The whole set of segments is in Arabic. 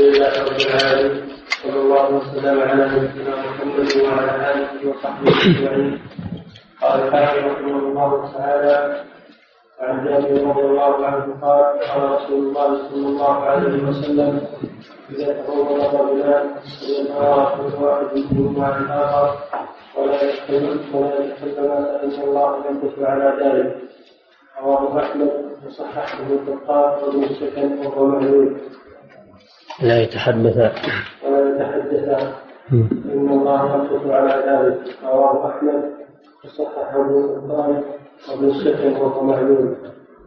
لله رب العالمين. صلى الله وسلم على نبينا محمد وعلى آله وصحبه أجمعين. قال الحافظ رحمه الله تعالى عن جابر رضي الله عنه قال قال رسول الله صلى الله عليه وسلم إذا تفوض الرجلان فليتوارى كل واحد منهما عن الآخر ولا يحتمل ولا يحتمل ان الله يمكث على ذلك. رواه أحمد وصححه القطان وابن السكن وهو معلول لا يتحدث. ولا يتحدث. إن الله يمكث على ذلك. رواه أحمد. وصححه ابن القطان وابن السكن وهو معلول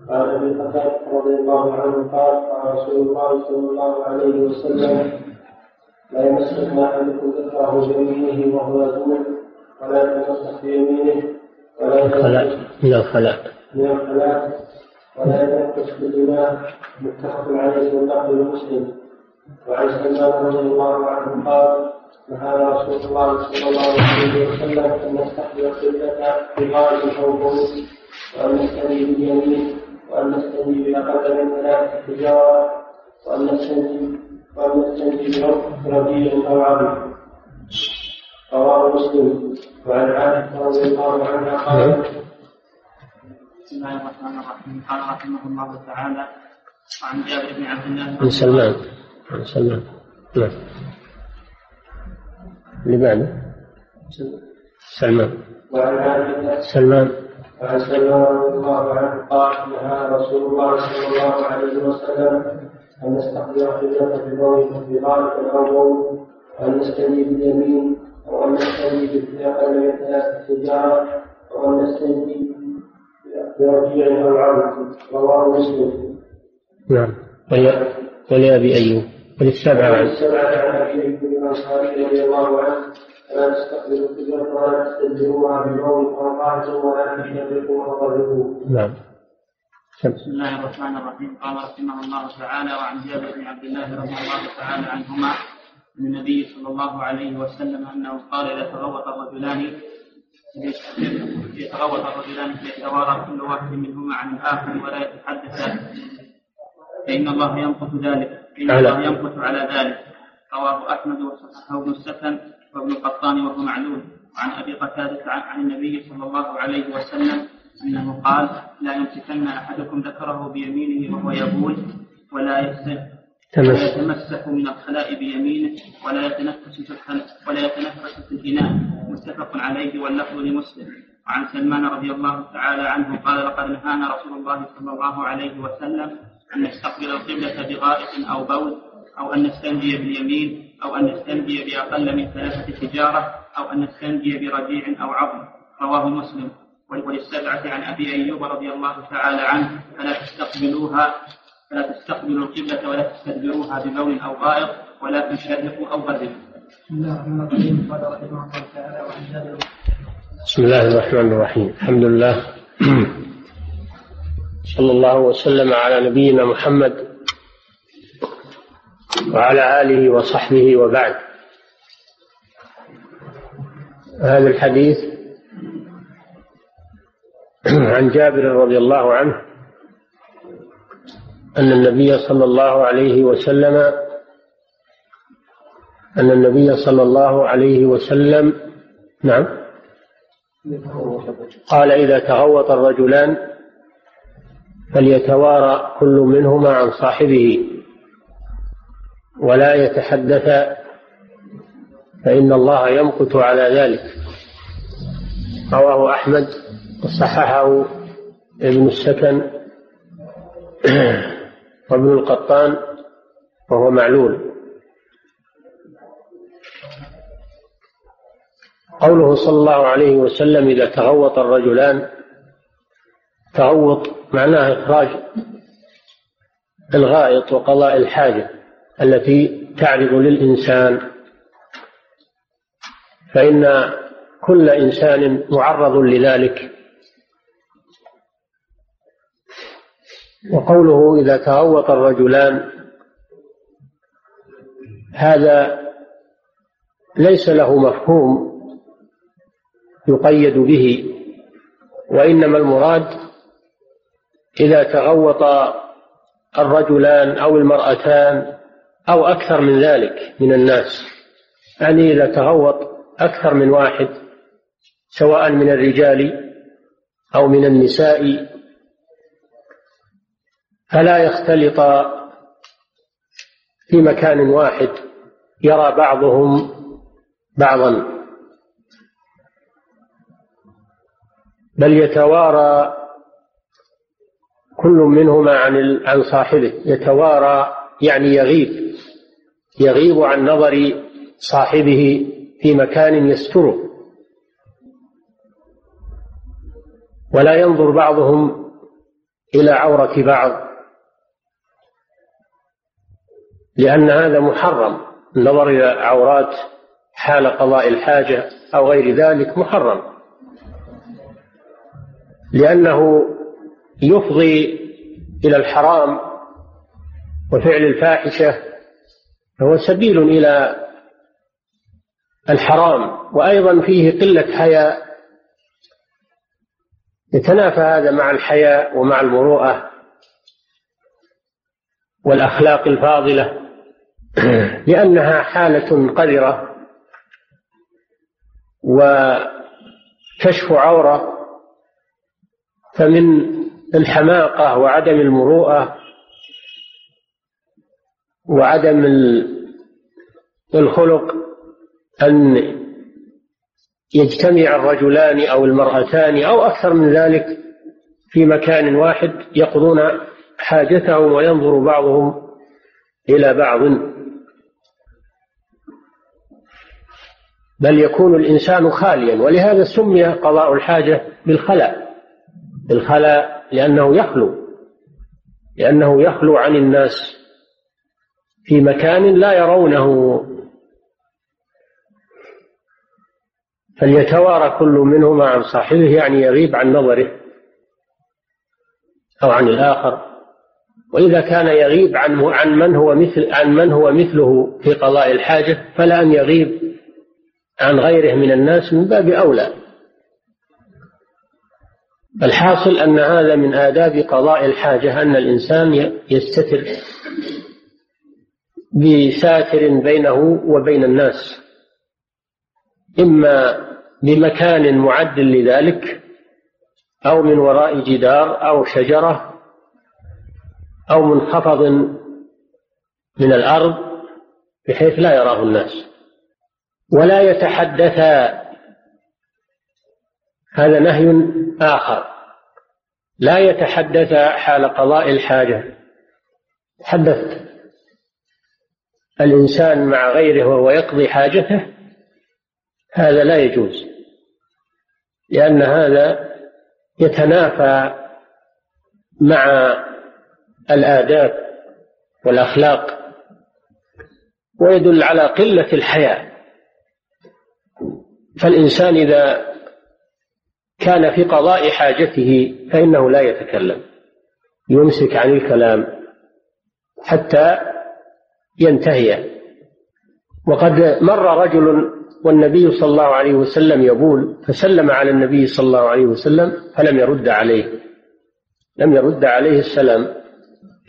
قال أبي قتادة رضي الله عنه قال قال رسول الله صلى الله عليه وسلم لا يمسك احدكم ذكره بيمينه وهو يقول ولا يتمسك بيمينه ولا خلاء من الخلاء. من الخلاء ولا يتنفس بالإناء متفق عليه واللفظ مسلم وعن سلمان رضي الله عنه قال نهى رسول الله صلى الله عليه وسلم ان نستحيي القبلة بغائب أو بول وان نستني باليمين وان نستني باقل من ثلاث حجاره وان نستني وان نستني بربيع أو عظم رواه مسلم وعن عائشه رضي الله عنها قالت بسم الله الرحمن الرحيم. قال رحمه الله تعالى وعن جابر بن عبد الله عن سلمان. سلمان نعم. اللي بعده سلمان سلمان وعن سلمان رضي الله عنه قال نهى رسول الله صلى الله عليه وسلم ان نستقبل قبلة بضوء بغالب أو بول وان نستني باليمين أو ان نستني من ثلاث حجاره أو ان نستني برجيع أو عظم رواه مسلم نعم ولي ولأبي أيوب. وللسبعة وعن عن السبعة رضي الله عنه نعم. سم. بسم الله الرحمن الرحيم. قال رحمه الله تعالى وعن جابر بن عبد الله رضي الله تعالى عنهما عن النبي صلى الله عليه وسلم أنه قال إذا تغوط الرجلان يتغوط الرجلان فيتوارى كل واحد منهما عن الآخر ولا يتحدثان فإن الله يمقت ذلك. الله يمقت على ذلك. رواه أحمد وصححه ابن السكن وابن القطان وهو معلول. وعن أبي قتادة عن النبي صلى الله عليه وسلم أنه قال لا يمسكن أحدكم ذكره بيمينه وهو يبول ولا يستن ولا تمس يتمسك من الخلاء بيمينه ولا يتنفس في الخلاء ولا يتنفس في الإناء. متفق عليه واللفظ لمسلم. وعن سلمان رضي الله تعالى عنه قال لقد نهانا رسول الله صلى الله عليه وسلم أن نستقبل القبلة بغائط أو بول أو أن نستنجي باليمين أو أن نستنجي بأقل من ثلاثة حجارة أو أن نستنجي برجيع أو عظم. رواه مسلم. وللسبعة عن أبي أيوب رضي الله تعالى عنه فلا تستقبلوها فلا تستقبلوا القبلة ولا تستدبروها ببول أو غائط ولكن شرقوا أو غربوا. بسم الله الرحمن الرحيم. قال رحمه الله تعالى وعن جابر بسم الله الرحمن الرحيم. الحمد لله. صلى الله وسلم على نبينا محمد وعلى آله وصحبه وبعد. هذا الحديث عن جابر رضي الله عنه أن النبي صلى الله عليه وسلم أن النبي صلى الله عليه وسلم نعم قال إذا تغوط الرجلان فليتوارى كل منهما عن صاحبه ولا يتحدث فإن الله يمقت على ذلك. رواه أحمد وصححه ابن السكن وابن القطان وهو معلول. قوله صلى الله عليه وسلم إذا تغوط الرجلان تغوط معناه إخراج الغائط وقضاء الحاجة التي تعرض للإنسان. فإن كل إنسان معرض لذلك. وقوله إذا تغوط الرجلان هذا ليس له مفهوم يقيد به وإنما المراد إذا تغوط الرجلان أو المرأتان أو أكثر من ذلك من الناس يعني إذا تغوط أكثر من واحد سواء من الرجال أو من النساء فلا يختلط في مكان واحد يرى بعضهم بعضا. بل يتوارى كل منهما عن عن صاحبه يتوارى يعني يغيب. يغيب عن نظر صاحبه في مكان يستره. ولا ينظر بعضهم إلى عورة بعض. لأن هذا محرم. النظر إلى عورات حال قضاء الحاجة أو غير ذلك محرم. لأنه يفضي إلى الحرام وفعل الفاحشة هو سبيل إلى الحرام. وأيضا فيه قلة حياء. يتنافى هذا مع الحياء ومع المروءة والأخلاق الفاضلة لأنها حالة قذرة وكشف عورة. فمن الحماقة وعدم المروءة وعدم الخلق أن يجتمع الرجلان أو المرأتان أو أكثر من ذلك في مكان واحد يقضون حاجتهم وينظر بعضهم إلى بعض. بل يكون الإنسان خاليا ولهذا سمي قضاء الحاجة بالخلاء. بالخلاء لأنه يخلو لأنه يخلو عن الناس في مكان لا يرونه. فليتوارى كل منهما عن صاحبه يعني يغيب عن نظره أو عن الآخر. وإذا كان يغيب عن عن من هو مثل عن من هو مثله في قضاء الحاجة فلا أن يغيب عن غيره من الناس من باب أولى. الحاصل أن هذا من آداب قضاء الحاجة أن الإنسان يستتر بساتر بينه وبين الناس إما بمكان معد لذلك أو من وراء جدار أو شجرة أو منخفض من الأرض بحيث لا يراه الناس. ولا يتحدثا هذا نهي آخر. لا يتحدثا حال قضاء الحاجة. تحدث الإنسان مع غيره وهو يقضي حاجته هذا لا يجوز لأن هذا يتنافى مع الآداب والأخلاق ويدل على قلة الحياء فالإنسان إذا كان في قضاء حاجته فإنه لا يتكلم يمسك عن الكلام حتى ينتهي. وقد مر رجل والنبي صلى الله عليه وسلم يبول فسلم على النبي صلى الله عليه وسلم فلم يرد عليه. لم يرد عليه السلام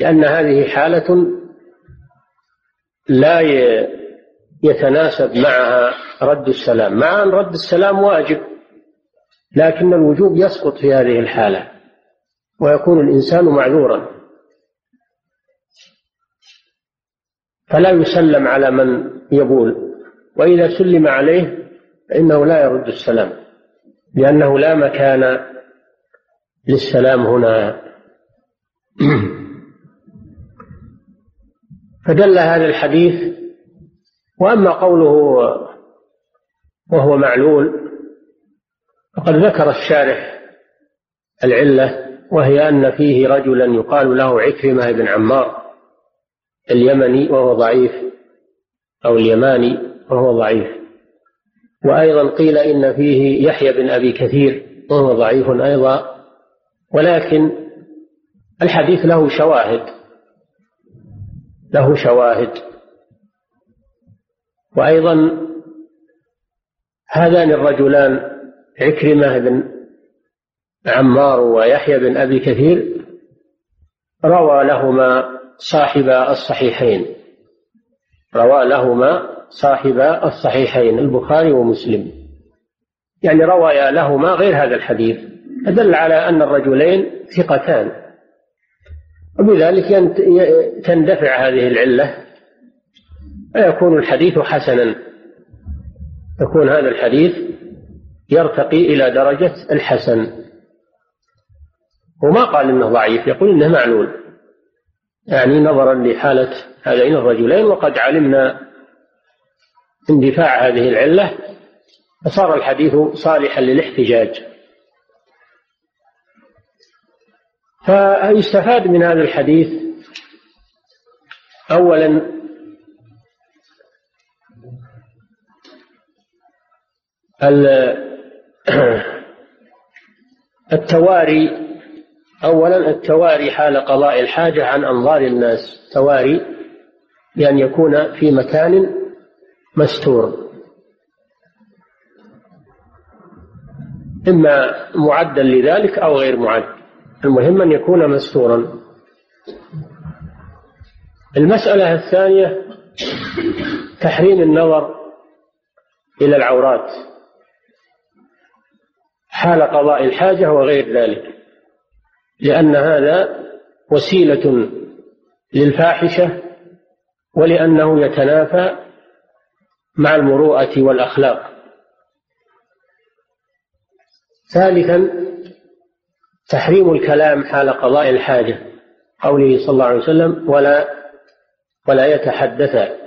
لأن هذه حالة لا يتناسب معها رد السلام. مع أن رد السلام واجب لكن الوجوب يسقط في هذه الحالة ويكون الإنسان معذورا. فلا يسلم على من يبول وإذا سلم عليه فإنه لا يرد السلام لأنه لا مكان للسلام هنا. فدل هذا الحديث وأما قوله وهو معلول فقد ذكر الشارح العلة وهي أن فيه رجلا يقال له عكرمة بن عمار اليمني وهو ضعيف أو اليماني وهو ضعيف. وأيضا قيل إن فيه يحيى بن أبي كثير وهو ضعيف أيضا. ولكن الحديث له شواهد له شواهد. وأيضا هذان الرجلان عكرمة بن عمار ويحيى بن أبي كثير روى لهما صاحب الصحيحين. روى لهما صاحب الصحيحين البخاري ومسلم. يعني روى لهما غير هذا الحديث أدل على أن الرجلين ثقتان. وبذلك تندفع هذه العلة فيكون الحديث حسنا. يكون هذا الحديث يرتقي إلى درجة الحسن. وما قال إنه ضعيف يقول إنه معلول. يعني نظرا لحالة هذين الرجلين وقد علمنا اندفاع هذه العلة فصار الحديث صالحا للاحتجاج. فيستفاد من هذا الحديث أولا التواري أولا التواري حال قضاء الحاجة عن أنظار الناس. تواري بأن يكون في مكان مستور. إما معدا لذلك أو غير معد المهم أن يكون مستورا. المسألة الثانية تحريم النظر إلى العورات. حال قضاء الحاجة وغير ذلك. لأن هذا وسيلة للفاحشة ولأنه يتنافى مع المروءة والأخلاق. ثالثا تحريم الكلام حال قضاء الحاجة قوله صلى الله عليه وسلم ولا ولا يتحدثا.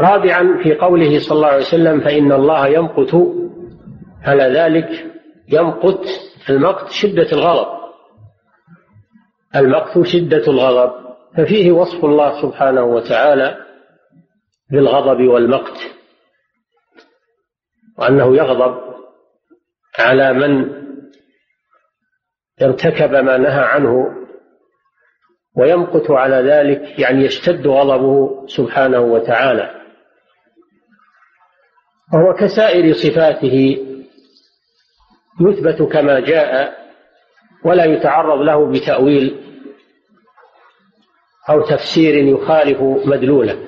رابعا في قوله صلى الله عليه وسلم فإن الله يمقت على ذلك يمقت المقت شدة الغضب. المقت شدة الغضب. ففيه وصف الله سبحانه وتعالى بالغضب والمقت وأنه يغضب على من ارتكب ما نهى عنه ويمقت على ذلك يعني يشتد غضبه سبحانه وتعالى. وهو كسائر صفاته يثبت كما جاء ولا يتعرض له بتأويل أو تفسير يخالف مدلوله.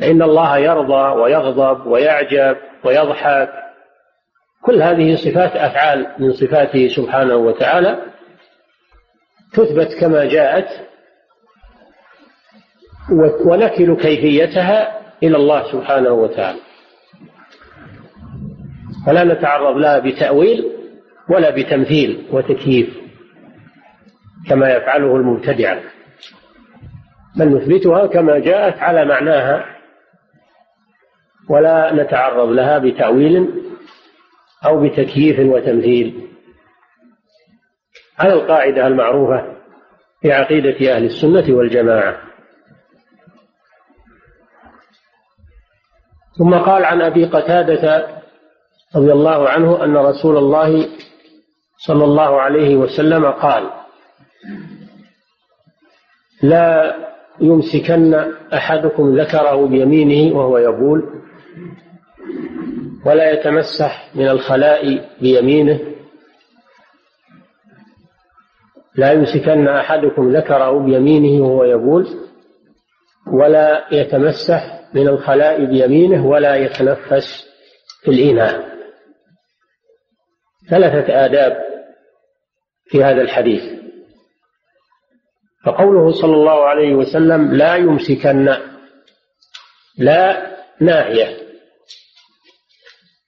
فإن الله يرضى ويغضب ويعجب ويضحك. كل هذه صفات أفعال من صفاته سبحانه وتعالى تثبت كما جاءت ونكل كيفيتها إلى الله سبحانه وتعالى. فلا نتعرض لها بتأويل ولا بتمثيل وتكييف كما يفعله المبتدعة بل نثبتها كما جاءت على معناها ولا نتعرض لها بتأويل أو بتكييف وتمثيل. على القاعدة المعروفة في عقيدة أهل السنة والجماعة. ثم قال عن أبي قتادة رضي الله عنه أن رسول الله صلى الله عليه وسلم قال لا يمسكن أحدكم ذكره بيمينه وهو يبول ولا يتمسح من الخلاء بيمينه لا يمسكن أحدكم ذكره بيمينه وهو يبول ولا يتمسح من الخلاء بيمينه ولا يتنفس في الإناء. ثلاثة آداب في هذا الحديث. فقوله صلى الله عليه وسلم لا يمسكن لا ناهية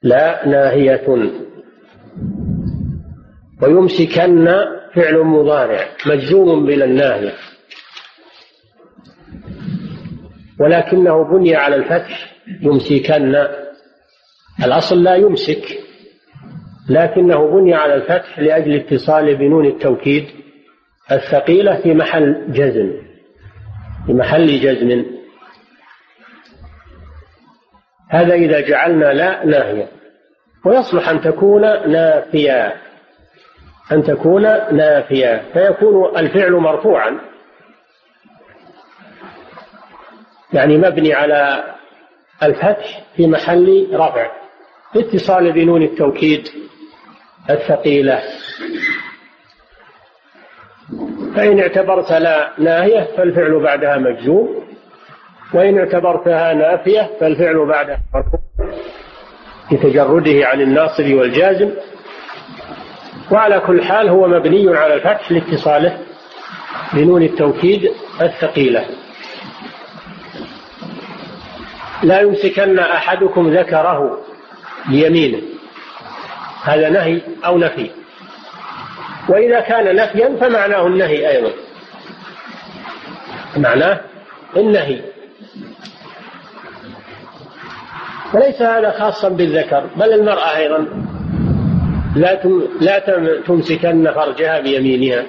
لا ناهية. ويمسكن فعل مضارع مجزوم بلا الناهية ولكنه بني على الفتح يمسكن. الأصل لا يمسك. لكنه بني على الفتح لأجل اتصال بنون التوكيد الثقيلة في محل جزم في محل جزم. هذا إذا جعلنا لا ناهية. ويصلح أن تكون نافية أن تكون نافية. فيكون الفعل مرفوعا. يعني مبني على الفتح في محل رفع اتصال بنون التوكيد الثقيلة. فإن اعتبرت لا ناهية فالفعل بعدها مجزوم وإن اعتبرتها نافية فالفعل بعدها مرفوع لتجرده عن الناصب والجازم. وعلى كل حال هو مبني على الفتح لاتصاله بنون التوكيد الثقيلة. لا يمسكن أحدكم ذكره بيمينه. هذا نهي أو نفي. وإذا كان نفيا فمعناه النهي أيضا. معناه النهي. وليس هذا خاصا بالذكر بل المرأة أيضا. لا لا تمسكن فرجها بيمينها.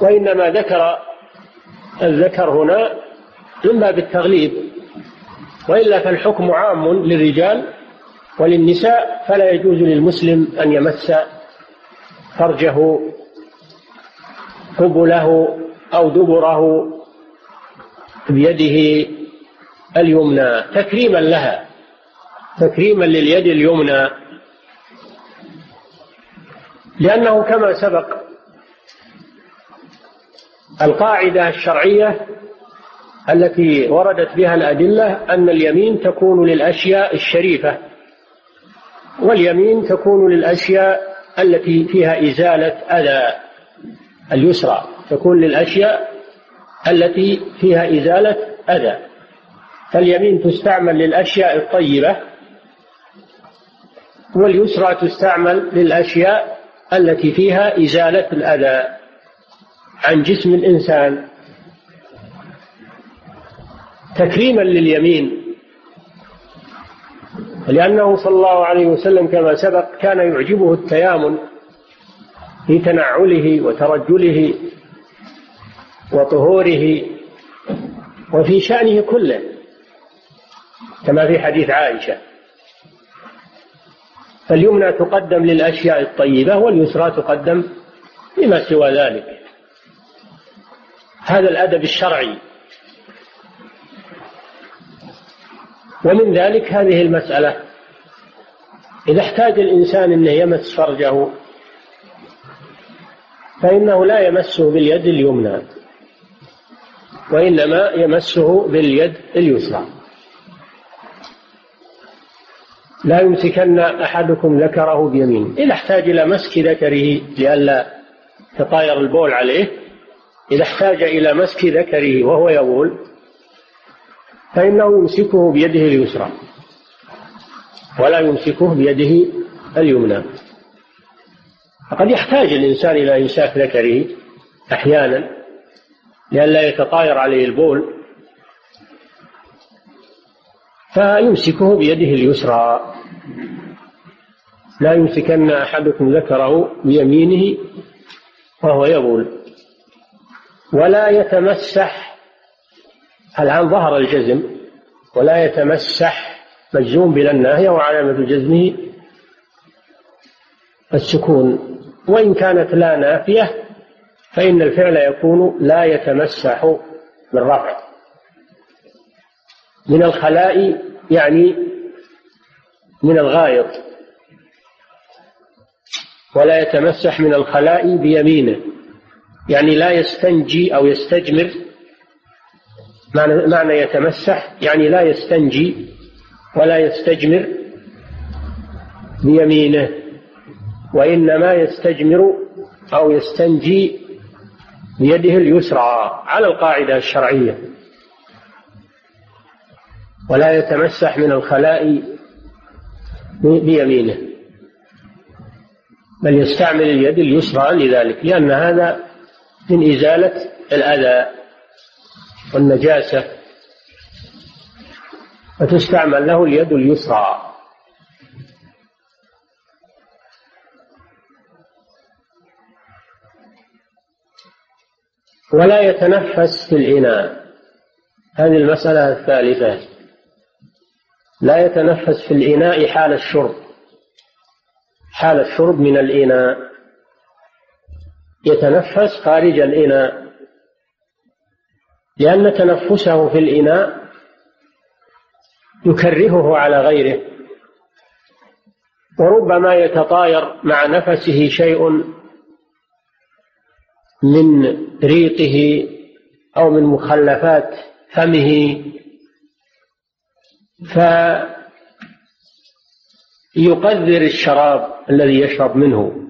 وإنما ذكر الذكر هنا إما بالتغليب وإلا فالحكم عام للرجال وللنساء فلا يجوز للمسلم أن يمس فرجه قبله أو دبره بيده اليمنى تكريما لها تكريما لليد اليمنى. لأنه كما سبق القاعدة الشرعية التي وردت بها الأدلة أن اليمين تكون للأشياء الشريفة. واليمين تكون للأشياء التي فيها إزالة أذى. اليسرى تكون للأشياء التي فيها إزالة أذى. فاليمين تستعمل للأشياء الطيبة واليسرى تستعمل للأشياء التي فيها إزالة الأذى. عن جسم الإنسان تكريما لليمين لأنه صلى الله عليه وسلم كما سبق كان يعجبه التيامن في تنعله وترجله وطهوره وفي شأنه كله كما في حديث عائشة. فاليمنى تقدم للأشياء الطيبة واليسرى تقدم لما سوى ذلك. هذا الأدب الشرعي. ومن ذلك هذه المسألة. إذا احتاج الإنسان أنه يمس فرجه فإنه لا يمسه باليد اليمنى وإنما يمسه باليد اليسرى. لا يمسكن أحدكم ذكره بيمينه إذا احتاج إلى مسك ذكره لئلا تطاير البول عليه إذا احتاج إلى مسك ذكره وهو يبول فإنه يمسكه بيده اليسرى. ولا يمسكه بيده اليمنى. فقد يحتاج الإنسان إلى إمساك ذكره أحيانا لئلا يتطاير عليه البول. فيمسكه بيده اليسرى. لا يمسكن أحدكم ذكره بيمينه وهو يبول. ولا يتمسح الآن ظهر الجزم ولا يتمسح مجزوم بلا الناهية وعلامة جزمه السكون. وإن كانت لا نافية فإن الفعل يكون لا يتمسح بالرفع من الخلاء يعني من الغائط. ولا يتمسح من الخلاء بيمينه. يعني لا يستنجي أو يستجمر معنى, يتمسح يعني لا يستنجي ولا يستجمر بيمينه وإنما يستجمر أو يستنجي بيده اليسرى على القاعدة الشرعية. ولا يتمسح من الخلاء بيمينه بل يستعمل اليد اليسرى لذلك لأن هذا من إزالة الأذى. والنجاسة فتستعمل له اليد اليسرى. ولا يتنفس في الإناء. هذه المسألة الثالثة. لا يتنفس في الإناء حال الشرب. حال الشرب من الإناء. يتنفس خارج الإناء. لأن تنفسه في الإناء يكرهه على غيره وربما يتطاير مع نفسه شيء من ريقه أو من مخلفات فمه. فيقدر الشراب الذي يشرب منه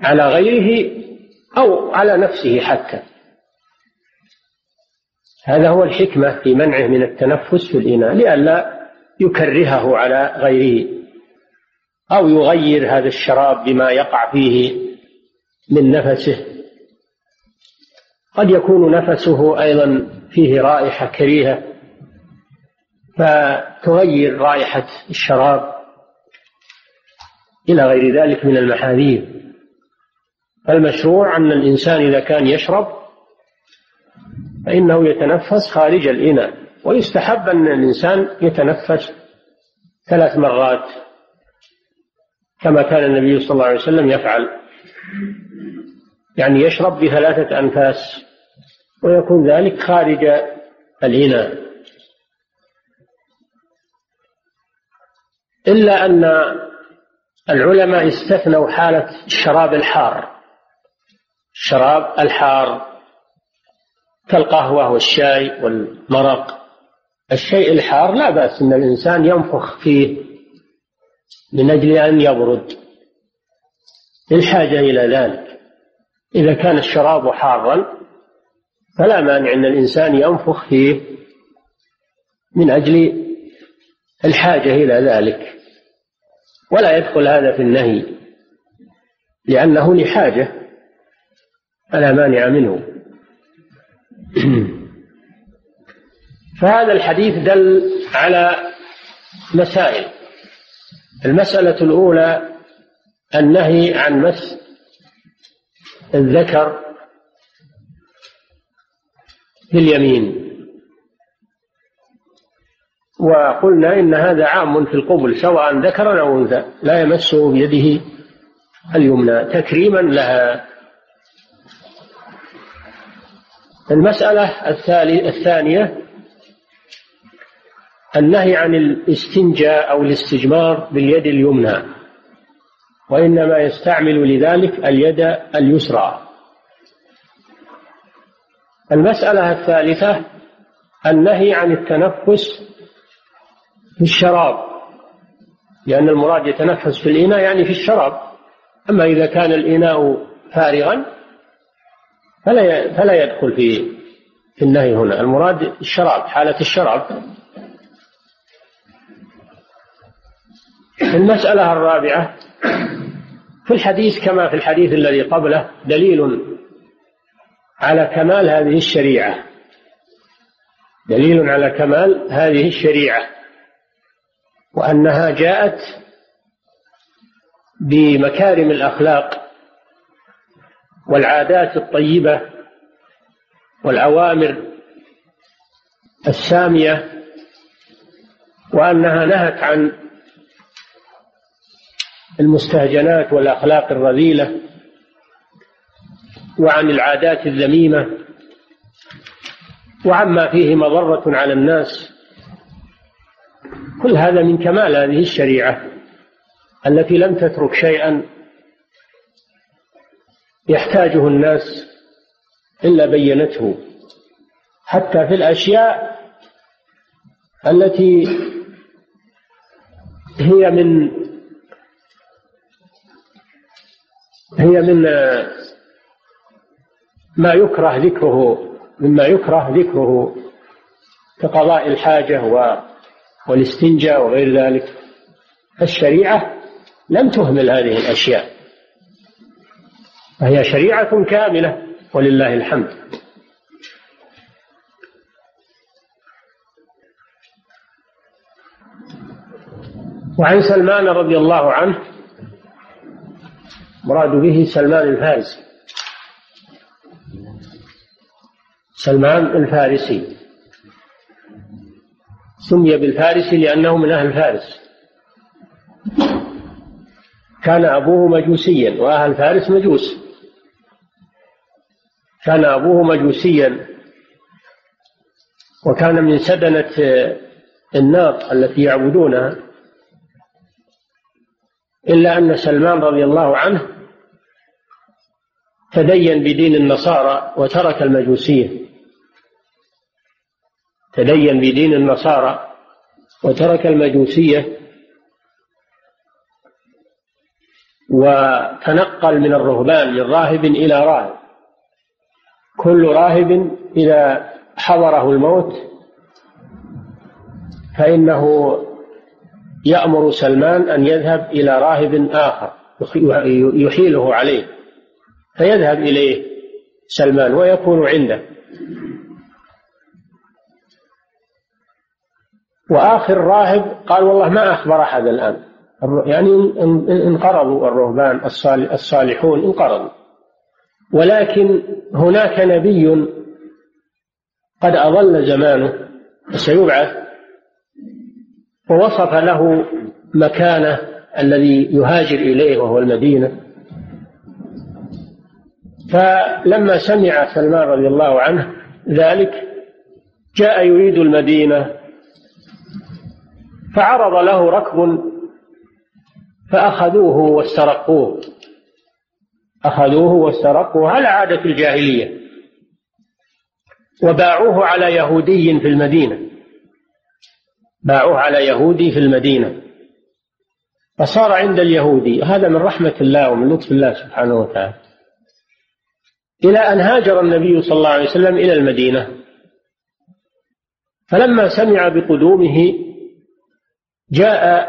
على غيره أو على نفسه حتى. هذا هو الحكمة في منعه من التنفس في الإناء لئلا يكرهه على غيره أو يغير هذا الشراب بما يقع فيه من نفسه. قد يكون نفسه أيضا فيه رائحة كريهة فتغير رائحة الشراب إلى غير ذلك من المحاذير. المشروع أن الإنسان إذا كان يشرب فإنه يتنفس خارج الإناء ويستحب أن الإنسان يتنفس ثلاث مرات كما كان النبي صلى الله عليه وسلم يفعل. يعني يشرب بثلاثة أنفاس ويكون ذلك خارج الإناء. إلا أن العلماء استثنوا حالة الشراب الحار. الشراب الحار كالقهوة والشاي والمرق. الشيء الحار لا بأس أن الإنسان ينفخ فيه من أجل أن يبرد. الحاجة إلى ذلك. إذا كان الشراب حارا فلا مانع أن الإنسان ينفخ فيه من أجل الحاجة إلى ذلك. ولا يدخل هذا في النهي لأنه لحاجة فلا مانع منه. فهذا الحديث دل على مسائل. المسألة الأولى النهي عن مس الذكر في اليمين وقلنا إن هذا عام في القبل سواء ذكرا أو أنثى لا يمسه بيده اليمنى. تكريما لها. المسألة الثانية النهي عن الاستنجاء أو الاستجمار باليد اليمنى وإنما يستعمل لذلك اليد اليسرى. المسألة الثالثة النهي عن التنفس في الشراب لأن المراد يتنفس في الإناء يعني في الشراب. أما إذا كان الإناء فارغا فلا فلا يدخل في في النهي هنا. المراد الشراب حالة الشراب. المسألة الرابعة في الحديث كما في الحديث الذي قبله دليل على كمال هذه الشريعة. دليل على كمال هذه الشريعة. وأنها جاءت بمكارم الأخلاق. والعادات الطيبة والأوامر السامية وأنها نهت عن المستهجنات والأخلاق الرذيلة وعن العادات الذميمة وعما فيه مضرة على الناس. كل هذا من كمال هذه الشريعة التي لم تترك شيئا يحتاجه الناس إلا بينته. حتى في الأشياء التي هي من هي من ما يكره ذكره مما يكره ذكره كقضاء الحاجة والاستنجاء وغير ذلك. الشريعة لم تهمل هذه الأشياء. فهي شريعة كاملة ولله الحمد. وعن سلمان رضي الله عنه مراد به سلمان الفارسي. سلمان الفارسي. سمي بالفارسي لأنه من أهل فارس. كان أبوه مجوسيا وأهل فارس مجوس. كان أبوه مجوسيا وكان من سدنة النار التي يعبدونها. إلا أن سلمان رضي الله عنه تدين بدين النصارى وترك المجوسية. تدين بدين النصارى وترك المجوسية. وتنقل من الرهبان من راهب إلى راهب. كل راهب إذا حضره الموت فإنه يأمر سلمان أن يذهب إلى راهب آخر يحيله عليه فيذهب إليه سلمان ويكون عنده. وآخر راهب قال والله ما أخبر أحد الآن يعني انقرضوا الرهبان الصالحون انقرضوا ولكن هناك نبي قد أضل زمانه وسيبعث ووصف له مكانه الذي يهاجر إليه وهو المدينة. فلما سمع سلمان رضي الله عنه ذلك جاء يريد المدينة فعرض له ركب فأخذوه واسترقوه. أخذوه واسترقوه على عادة الجاهلية. وباعوه على يهودي في المدينة. باعوه على يهودي في المدينة. فصار عند اليهودي هذا من رحمة الله ومن لطف الله سبحانه وتعالى. إلى أن هاجر النبي صلى الله عليه وسلم إلى المدينة. فلما سمع بقدومه جاء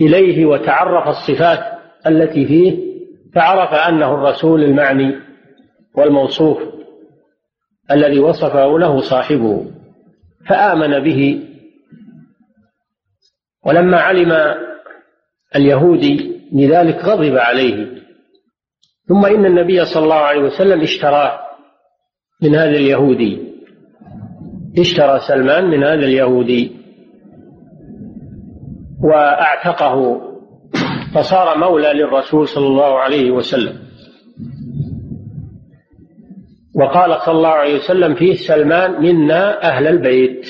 إليه وتعرف الصفات التي فيه فعرف أنه الرسول المعني والموصوف الذي وصفه له صاحبه فآمن به. ولما علم اليهودي بذلك غضب عليه. ثم إن النبي صلى الله عليه وسلم اشتراه من هذا اليهودي. اشترى سلمان من هذا اليهودي. وأعتقه فصار مولى للرسول صلى الله عليه وسلم. وقال صلى الله عليه وسلم فيه سلمان منا أهل البيت.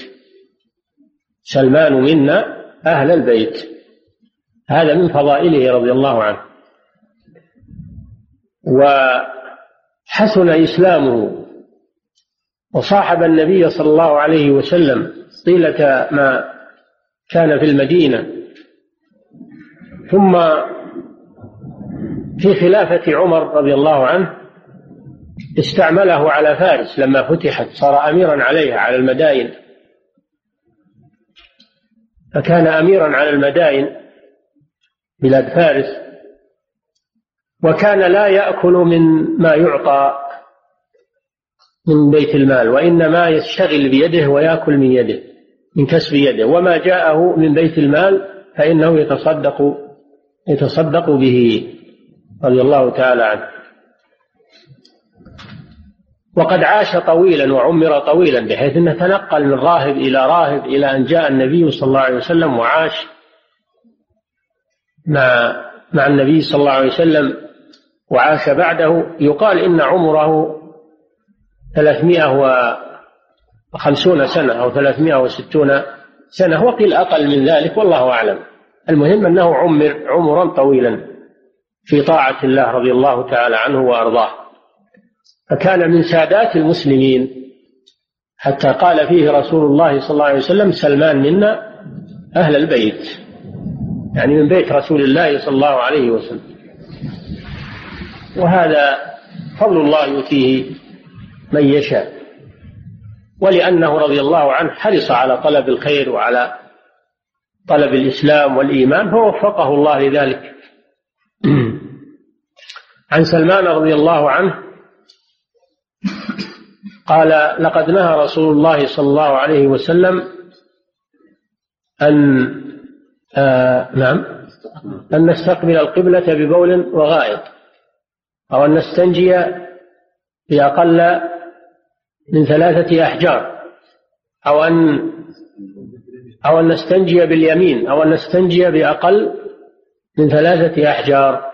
سلمان منا أهل البيت. هذا من فضائله رضي الله عنه. وحسن إسلامه. وصاحب النبي صلى الله عليه وسلم طيلة ما كان في المدينة. ثم في خلافة عمر رضي الله عنه استعمله على فارس لما فتحت صار أميرا عليها على المدائن فكان أميرا على المدائن بلاد فارس. وكان لا يأكل من ما يعطى من بيت المال وإنما يشتغل بيده ويأكل من يده من كسب يده. وما جاءه من بيت المال فإنه يتصدق يتصدق به رضي الله تعالى عنه. وقد عاش طويلا وعمر طويلا بحيث أنه تنقل من راهب إلى راهب إلى أن جاء النبي صلى الله عليه وسلم وعاش مع مع النبي صلى الله عليه وسلم وعاش بعده. يقال إن عمره ثلاثمائة وخمسون سنة أو ثلاثمائة وستون سنة وقيل أقل من ذلك والله أعلم. المهم أنه عمر عمرا طويلا في طاعة الله رضي الله تعالى عنه وأرضاه. فكان من سادات المسلمين حتى قال فيه رسول الله صلى الله عليه وسلم سلمان منا أهل البيت. يعني من بيت رسول الله صلى الله عليه وسلم. وهذا فضل الله يؤتيه من يشاء. ولأنه رضي الله عنه حرص على طلب الخير وعلى طلب الإسلام والإيمان فوفقه الله لذلك. عن سلمان رضي الله عنه قال لقد نهى رسول الله صلى الله عليه وسلم أن آه نعم أن نستقبل القبلة ببول وغائط أو أن نستنجي بأقل من ثلاثة أحجار أو أن أو أن نستنجي باليمين أو أن نستنجي بأقل من ثلاثة أحجار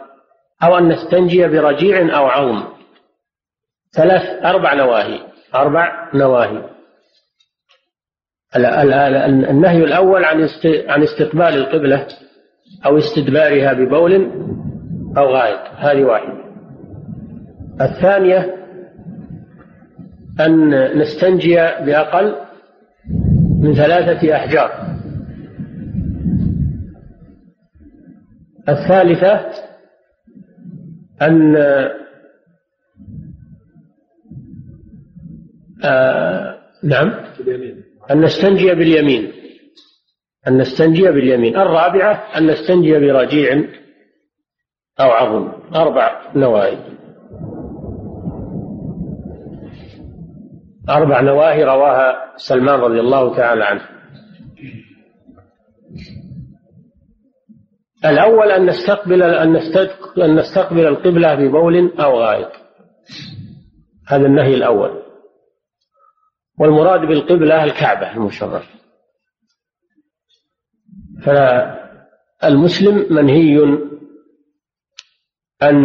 أو أن نستنجي برجيع أو عظم ثلاث أربع نواهي. أربع نواهي. النهي الأول عن عن استقبال القبلة أو استدبارها ببول أو غائط. هذه واحدة. الثانية أن نستنجي بأقل من ثلاثة أحجار. الثالثة أن آه نعم. أن نستنجي باليمين. أن نستنجي باليمين. الرابعة أن نستنجي برجيع أو عظم. أربع نواهي. أربع نواهي رواها سلمان رضي الله تعالى عنه. الأول أن نستقبل أن نستقبل القبلة ببول أو غائط. هذا النهي الأول. والمراد بالقبلة الكعبة المشرفة فالمسلم منهي أن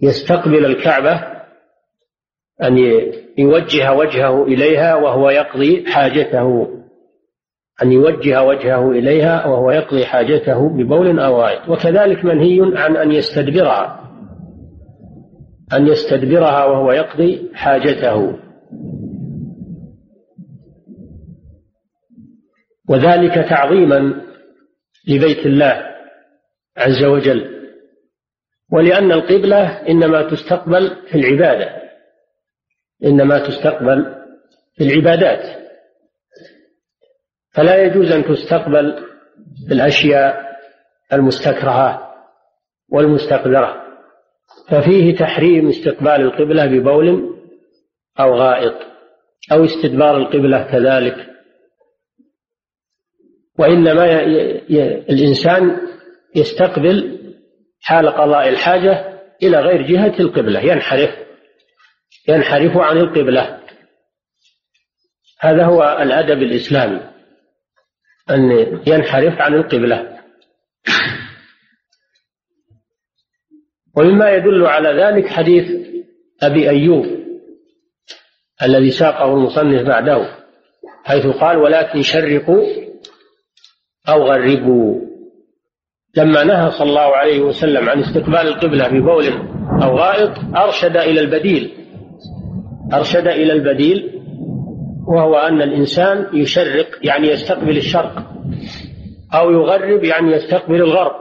يستقبل الكعبة أن يوجه وجهه إليها وهو يقضي حاجته. أن يوجه وجهه إليها وهو يقضي حاجته ببول أو غائط. وكذلك منهي عن أن يستدبرها. أن يستدبرها وهو يقضي حاجته. وذلك تعظيما لبيت الله عز وجل. ولأن القبلة إنما تستقبل في العبادة. إنما تستقبل في العبادات. فلا يجوز أن تستقبل الأشياء المستكرهة والمستقذرة ففيه تحريم استقبال القبلة ببول أو غائط أو استدبار القبلة كذلك. وإنما الإنسان يستقبل حال قضاء الحاجة إلى غير جهة القبلة ينحرف ينحرف عن القبلة. هذا هو الأدب الإسلامي أن ينحرف عن القبلة. ومما يدل على ذلك حديث أبي أيوب الذي ساقه المصنف بعده حيث قال ولكن شرقوا أو غربوا. لما نهى صلى الله عليه وسلم عن استقبال القبلة ببول أو غائط أرشد إلى البديل. أرشد إلى البديل وهو أن الإنسان يشرق يعني يستقبل الشرق أو يغرب يعني يستقبل الغرب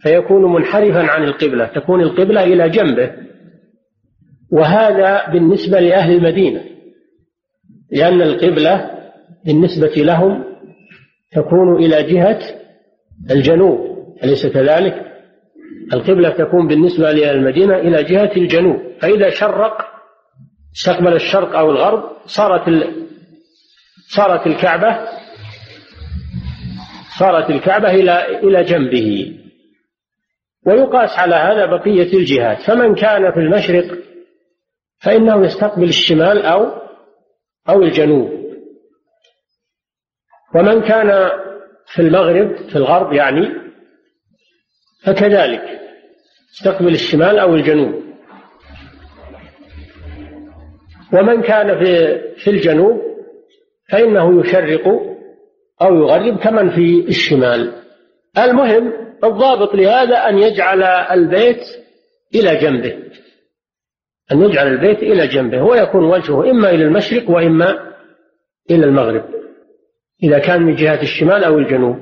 فيكون منحرفا عن القبلة تكون القبلة إلى جنبه وهذا بالنسبة لأهل المدينة لأن القبلة بالنسبة لهم تكون إلى جهة الجنوب أليس كذلك؟ القبلة تكون بالنسبة لأهل المدينة إلى جهة الجنوب فإذا شرق استقبل الشرق أو الغرب صارت صارت الكعبة صارت الكعبة إلى إلى جنبه. ويقاس على هذا بقية الجهات. فمن كان في المشرق فإنه يستقبل الشمال أو أو الجنوب. ومن كان في المغرب في الغرب يعني فكذلك يستقبل الشمال أو الجنوب. ومن كان في في الجنوب فإنه يشرق أو يغرب كمن في الشمال. المهم الضابط لهذا أن يجعل البيت إلى جنبه أن يجعل البيت إلى جنبه ويكون وجهه إما إلى المشرق وإما إلى المغرب إذا كان من جهة الشمال أو الجنوب.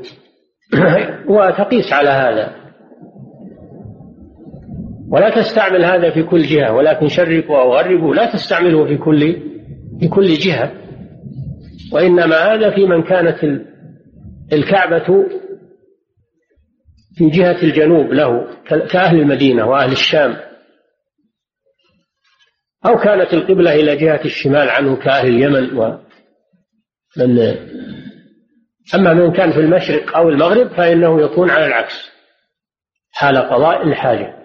وتقيس على هذا. ولا تستعمل هذا في كل جهة ولكن شرقوا أو غربوا لا تستعمله في كل في كل جهة. وإنما هذا في من كانت الكعبة في جهة الجنوب له كأهل المدينة وأهل الشام. أو كانت القبلة إلى جهة الشمال عنه كأهل اليمن ومن أما من كان في المشرق أو المغرب فإنه يكون على العكس. حال قضاء الحاجة.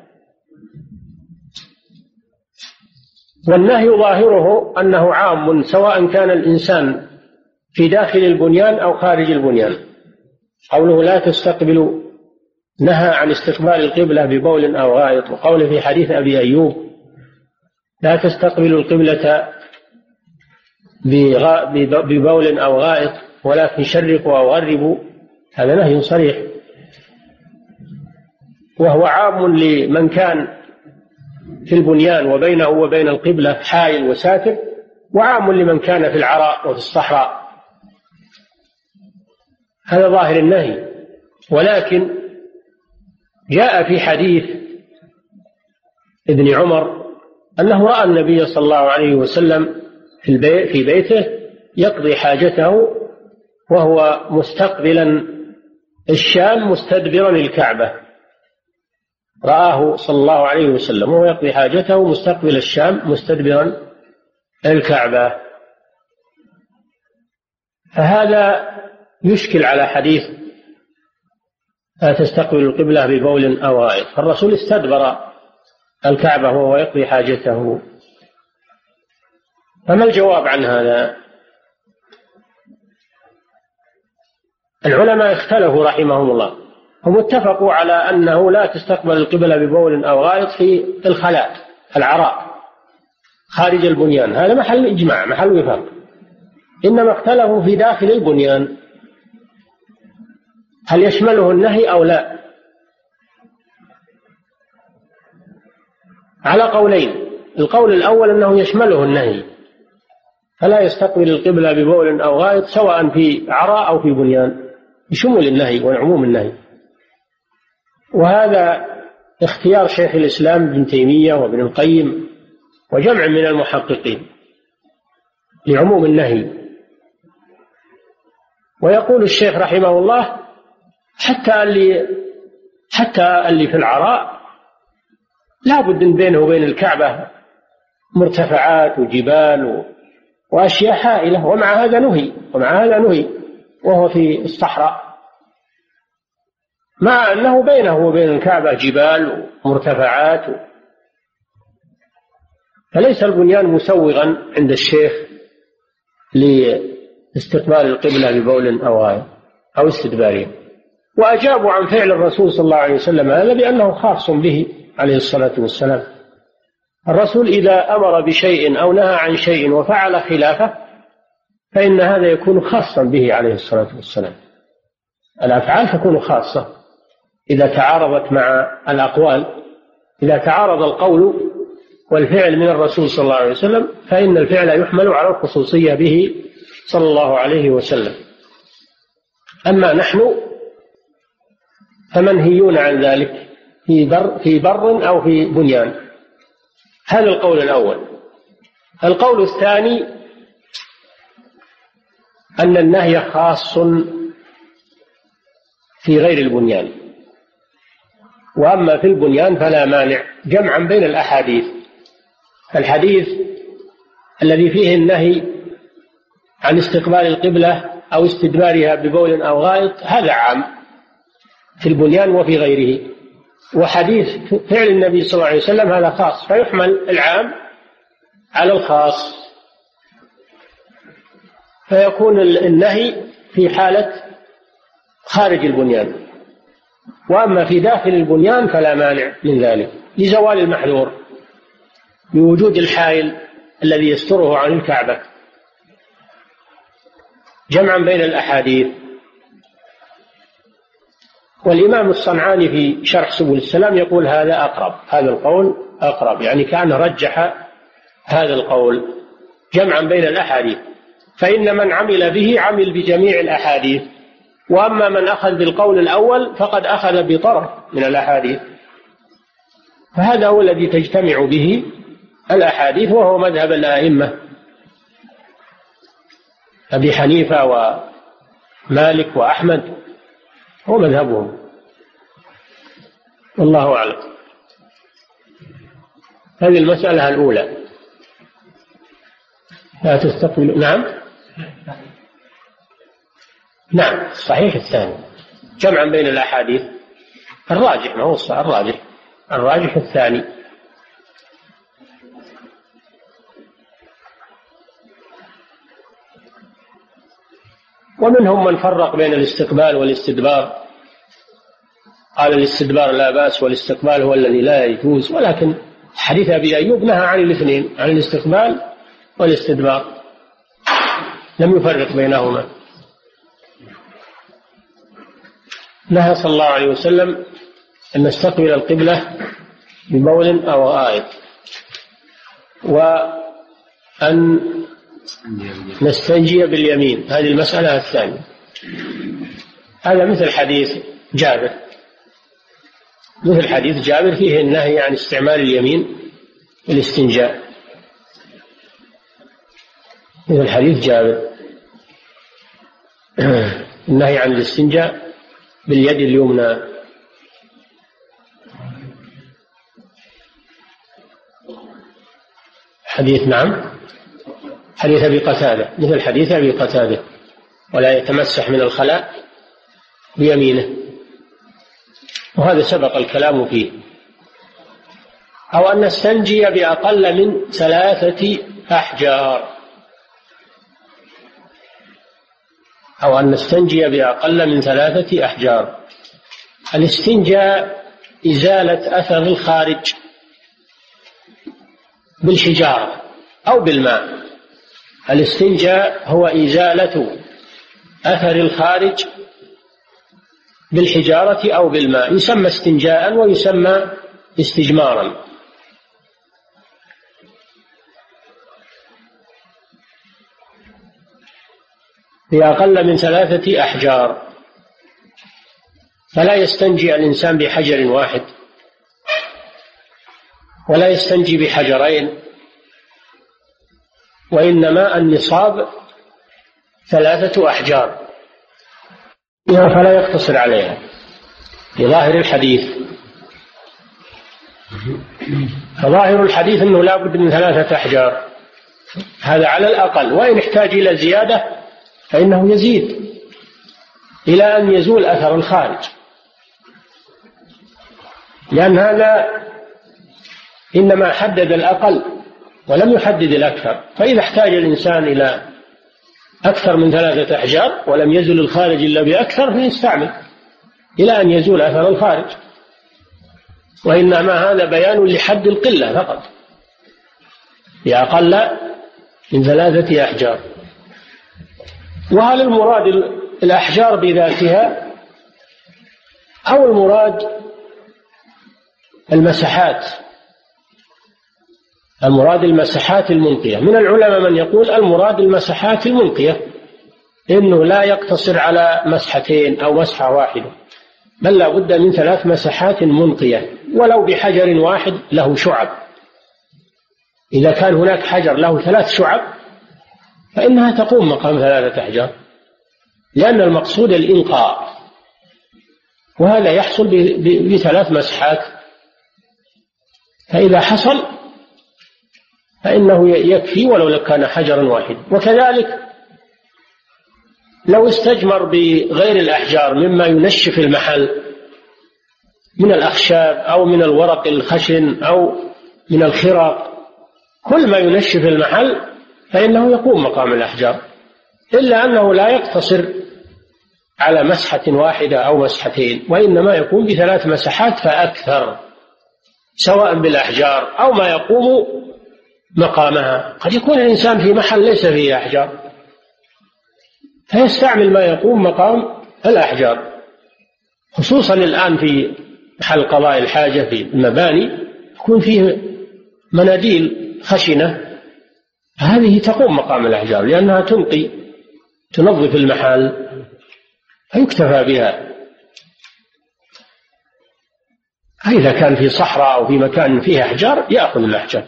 والنهي ظاهره أنه عام سواء كان الإنسان في داخل البنيان أو خارج البنيان. قوله لا تستقبلوا نهى عن استقبال القبلة ببول أو غائط وقوله في حديث أبي أيوب لا تستقبلوا القبلة ببول أو غائط ولكن شرقوا أو غربوا. هذا نهي صريح. وهو عام لمن كان في البنيان وبينه وبين القبلة حائل وساتر وعام لمن كان في العراء وفي الصحراء. هذا ظاهر النهي ولكن جاء في حديث ابن عمر أنه رأى النبي صلى الله عليه وسلم في, البيت في بيته يقضي حاجته وهو مستقبلا الشام مستدبرا الكعبة. رآه صلى الله عليه وسلم وهو يقضي حاجته مستقبل الشام مستدبرا الكعبة فهذا يشكل على حديث لا تستقبل القبلة ببول أو غائط. فالرسول استدبر الكعبة وهو يقضي حاجته. فما الجواب عن هذا؟ العلماء اختلفوا رحمهم الله. هم اتفقوا على أنه لا تستقبل القبلة ببول أو غائط في الخلاء العراء خارج البنيان. هذا محل إجماع محل وفاق. إنما اختلفوا في داخل البنيان. هل يشمله النهي أو لا؟ على قولين. القول الأول أنه يشمله النهي. فلا يستقبل القبلة ببول أو غائط سواء في عراء أو في بنيان بشمول النهي وعموم النهي. وهذا اختيار شيخ الإسلام ابن تيمية وابن القيم وجمع من المحققين لعموم النهي. ويقول الشيخ رحمه الله حتى اللي حتى اللي في العراء لا بد ان بينه وبين الكعبة مرتفعات وجبال وأشياء هائله ومع هذا نهي ومع هذا نهي وهو في الصحراء. مع أنه بينه وبين الكعبة جبال ومرتفعات فليس البنيان مسوغا عند الشيخ لاستقبال القبلة ببول أو غايه أو استدبارها وأجابوا عن فعل الرسول صلى الله عليه وسلم هذا بأنه خاص به عليه الصلاة والسلام. الرسول إذا أمر بشيء أو نهى عن شيء وفعل خلافه فإن هذا يكون خاصا به عليه الصلاة والسلام. الأفعال تكون خاصة. إذا تعارضت مع الأقوال إذا تعارض القول والفعل من الرسول صلى الله عليه وسلم فإن الفعل يحمل على الخصوصية به صلى الله عليه وسلم. أما نحن فمنهيون عن ذلك في بر في بر أو في بنيان. هذا القول الأول. القول الثاني أن النهي خاص في غير البنيان. وأما في البنيان فلا مانع جمعا بين الأحاديث. الحديث الذي فيه النهي عن استقبال القبلة أو استدبارها ببول أو غائط هذا عام في البنيان وفي غيره. وحديث فعل النبي صلى الله عليه وسلم هذا خاص فيحمل العام على الخاص. فيكون النهي في حالة خارج البنيان. وأما في داخل البنيان فلا مانع من ذلك لزوال المحذور بوجود الحائل الذي يستره عن الكعبة. جمعا بين الأحاديث. والإمام الصنعاني في شرح سبل السلام يقول هذا أقرب هذا القول أقرب يعني كأن رجح هذا القول. جمعا بين الأحاديث. فإن من عمل به عمل بجميع الأحاديث. وأما من أخذ بالقول الأول فقد أخذ بطرف من الأحاديث. فهذا هو الذي تجتمع به الأحاديث وهو مذهب الأئمة. أبي حنيفة ومالك وأحمد هو مذهبهم. والله أعلم. هذه المسألة الأولى. لا تستقبل نعم؟ نعم صحيح الثاني. جمعا بين الأحاديث الراجح ما هو الراجح. الراجح الثاني. ومنهم من فرق بين الاستقبال والاستدبار. قال الاستدبار لا بأس والاستقبال هو الذي لا يجوز. ولكن حديث أبي أيوب نهى عن الاثنين عن الاستقبال والاستدبار. لم يفرق بينهما. نهى صلى الله عليه وسلم أن نستقبل القبلة ببول أو غائط وأن نستنجي باليمين. هذه المسألة الثانية. هذا مثل حديث جابر. مثل حديث جابر فيه النهي عن استعمال اليمين في الاستنجاء مثل حديث جابر. النهي عن الاستنجاء باليد اليمنى. حديث نعم. حديث أبي قتادة. مثل حديث أبي قتادة. ولا يتمسح من الخلاء بيمينه. وهذا سبق الكلام فيه. أو أن نستنجي بأقل من ثلاثة أحجار. أو أن نستنجي بأقل من ثلاثة أحجار. الاستنجاء إزالة أثر الخارج بالحجارة أو بالماء. الاستنجاء هو إزالة أثر الخارج بالحجارة أو بالماء. يسمى استنجاء ويسمى استجمارا. بأقل من ثلاثة أحجار. فلا يستنجي الإنسان بحجر واحد ولا يستنجي بحجرين وإنما النصاب ثلاثة أحجار. فلا يقتصر عليها. لظاهر الحديث فظاهر الحديث أنه لا بد من ثلاثة أحجار. هذا على الأقل. وإن احتاج إلى زيادة فإنه يزيد إلى أن يزول أثر الخارج. لأن هذا إنما حدد الأقل ولم يحدد الأكثر. فإذا احتاج الإنسان إلى أكثر من ثلاثة أحجار ولم يزل الخارج إلا بأكثر فيستعمل إلى أن يزول أثر الخارج. وإنما هذا بيان لحد القلة فقط. بأقل من ثلاثة أحجار. وهل المراد الأحجار بذاتها؟ أو المراد المساحات؟ المراد المساحات المنقية. من العلماء من يقول المراد المساحات المنقية إنه لا يقتصر على مسحتين أو مسحة واحدة بل لا بد من ثلاث مساحات منقية ولو بحجر واحد له شعب. إذا كان هناك حجر له ثلاث شعب فإنها تقوم مقام ثلاثة أحجار لأن المقصود الإنقاء وهذا يحصل بثلاث مسحات. فإذا حصل فإنه يكفي ولو كان حجرا واحد وكذلك لو استجمر بغير الأحجار مما ينشف المحل من الأخشاب أو من الورق الخشن أو من الخرق كل ما ينشف المحل فإنه يقوم مقام الأحجار إلا أنه لا يقتصر على مسحة واحدة أو مسحتين وإنما يقوم بثلاث مسحات فأكثر سواء بالأحجار أو ما يقوم مقامها. قد يكون الإنسان في محل ليس فيه أحجار فيستعمل ما يقوم مقام الأحجار خصوصا الآن في محل قضاء الحاجة في المباني يكون فيه مناديل خشنة هذه تقوم مقام الأحجار لأنها تنقي تنظف المحل فيكتفى بها. إذا كان في صحراء أو في مكان فيه أحجار يأخذ الأحجار.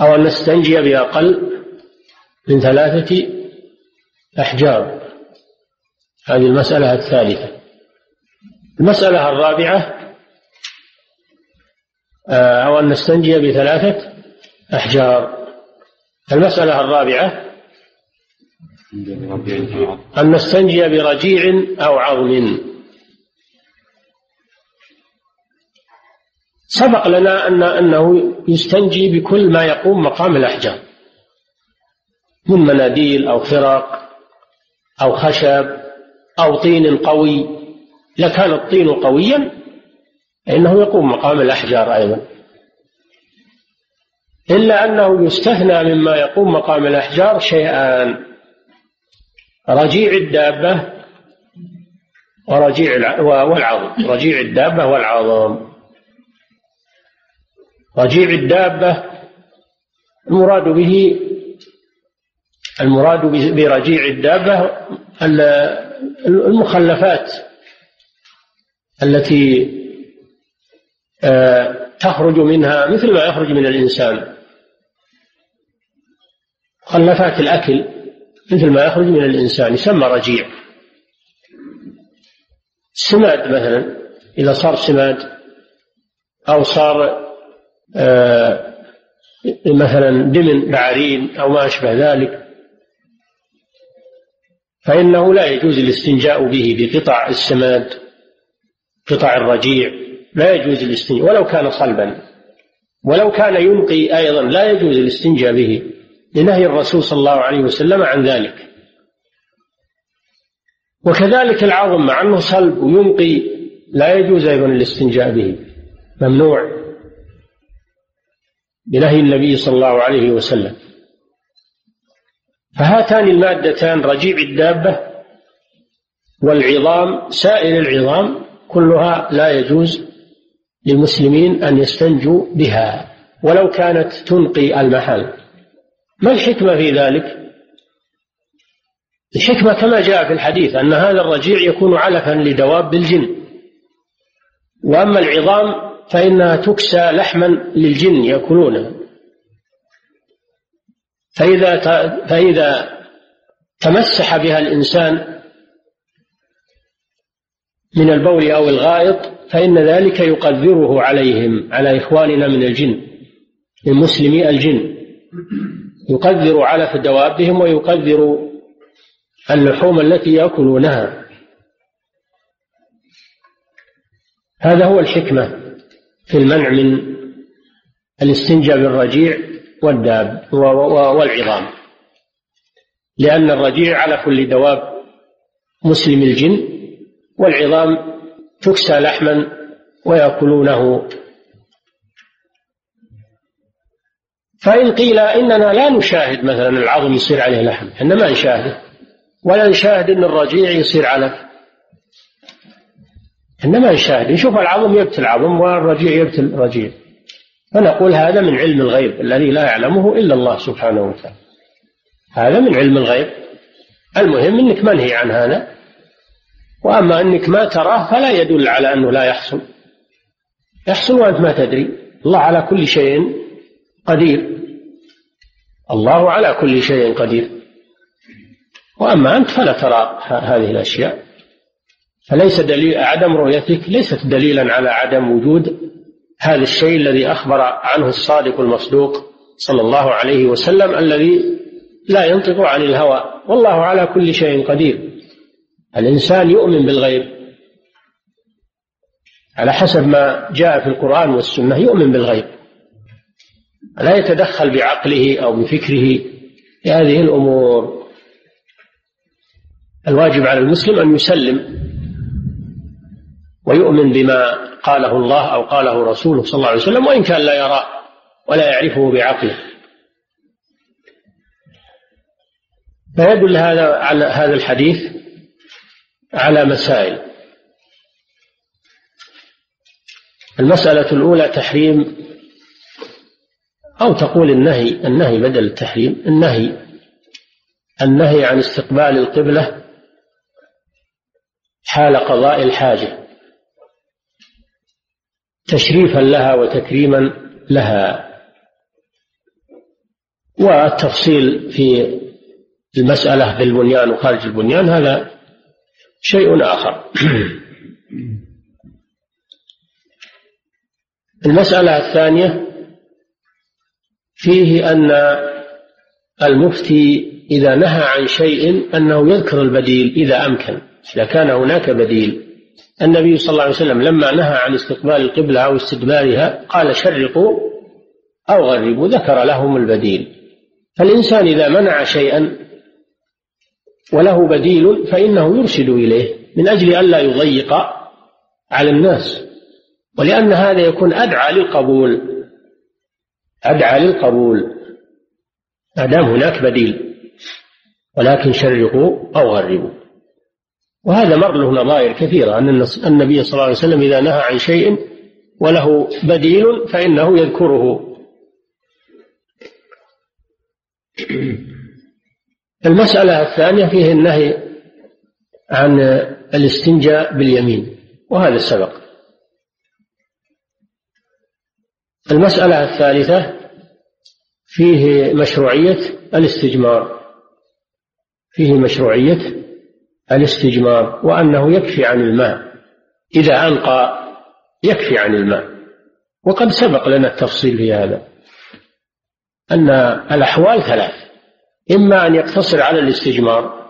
أو أن نستنجي بأقل من ثلاثة أحجار. هذه المسألة الثالثة. المسألة الرابعة أو أن نستنجي بثلاثة أحجار. المسألة الرابعة أن نستنجي برجيع أو عظم سبق لنا أن أنه يستنجي بكل ما يقوم مقام الأحجار. من مناديل أو فرق أو خشب أو طين قوي. لكان الطين قويا فإنه يقوم مقام الأحجار أيضا. إلا أنه يستثنى مما يقوم مقام الأحجار شيئان رجيع الدابة ورجيع والعظم. رجيع الدابة والعظم. رجيع الدابة المراد به المراد برجيع الدابة المخلفات التي تخرج منها مثل ما يخرج من الإنسان. مخلفات الأكل مثل ما يخرج من الإنسان يسمى رجيع. سماد مثلا إذا صار سماد أو صار آه، مثلا دمن بعرين أو ما أشبه ذلك فإنه لا يجوز الاستنجاء به بقطع السماد قطع الرجيع. لا يجوز الاستنجاء ولو كان صلبا. ولو كان ينقي أيضا لا يجوز الاستنجاء به لنهي الرسول صلى الله عليه وسلم عن ذلك. وكذلك العظم مع أنه صلب وينقي لا يجوز أيضا الاستنجاء به. ممنوع. بنهي النبي صلى الله عليه وسلم. فهاتان المادتان رجيع الدابة والعظام سائر العظام كلها لا يجوز للمسلمين أن يستنجوا بها ولو كانت تنقي المحل. ما الحكمة في ذلك؟ الحكمة كما جاء في الحديث أن هذا الرجيع يكون علفا لدواب الجن وأما العظام فإنها تكسى لحما للجن يأكلونه. فإذا فإذا تمسح بها الإنسان من البول أو الغائط فإن ذلك يقدره عليهم على إخواننا من الجن من مسلمي الجن. يقدر علف دوابهم ويقدر اللحوم التي يأكلونها. هذا هو الحكمة في المنع من الاستنجاء بالرجيع والداب والعظام. لأن الرجيع على كل دواب مسلم الجن والعظام تكسى لحما ويأكلونه. فإن قيل إننا لا نشاهد مثلا العظم يصير عليه لحم إحنا ما نشاهده. ولا نشاهد أن الرجيع يصير علف إحنا ما نشاهد. نشوف العظم يبتل عظم والرجيع يبتل رجيع. فنقول هذا من علم الغيب الذي لا يعلمه إلا الله سبحانه وتعالى. هذا من علم الغيب. المهم أنك منهي عن هذا. وأما أنك ما تراه فلا يدل على أنه لا يحصل. يحصل وأنت ما تدري. الله على كل شيء قدير. الله على كل شيء قدير. وأما أنت فلا ترى هذه الأشياء. فليس دليل عدم رؤيتك ليست دليلا على عدم وجود هذا الشيء الذي أخبر عنه الصادق المصدوق صلى الله عليه وسلم الذي لا ينطق عن الهوى. والله على كل شيء قدير. الإنسان يؤمن بالغيب. على حسب ما جاء في القرآن والسنة يؤمن بالغيب. لا يتدخل بعقله أو بفكره. في هذه الأمور. الواجب على المسلم أن يسلم ويؤمن بما قاله الله أو قاله رسوله صلى الله عليه وسلم وإن كان لا يرى ولا يعرفه بعقله. فيدل هذا على هذا الحديث على مسائل. المسألة الأولى تحريم أو تقول النهي النهي بدل التحريم النهي النهي عن استقبال القبلة حال قضاء الحاجة. تشريفا لها وتكريما لها. والتفصيل في المسألة بالبنيان وخارج البنيان هذا شيء آخر. المسألة الثانية فيه أن المفتي إذا نهى عن شيء أنه يذكر البديل إذا أمكن إذا كان هناك بديل. النبي صلى الله عليه وسلم لما نهى عن استقبال القبلة أو استدبارها قال شرقوا أو غربوا ذكر لهم البديل. فالإنسان إذا منع شيئا وله بديل فإنه يرشد إليه من أجل ألا يضيق على الناس. ولأن هذا يكون أدعى للقبول. أدعى للقبول. ما دام هناك بديل. ولكن شرقوا أو غربوا. وهذا مر له نظائر كثيرة أن النبي صلى الله عليه وسلم إذا نهى عن شيء وله بديل فإنه يذكره. المسألة الثانية فيه النهي عن الاستنجاء باليمين وهذا سبق المسألة الثالثة فيه مشروعية الاستجمار فيه مشروعية الاستجمار وأنه يكفي عن الماء. إذا أنقى يكفي عن الماء. وقد سبق لنا التفصيل في هذا أن الأحوال ثلاث. إما أن يقتصر على الاستجمار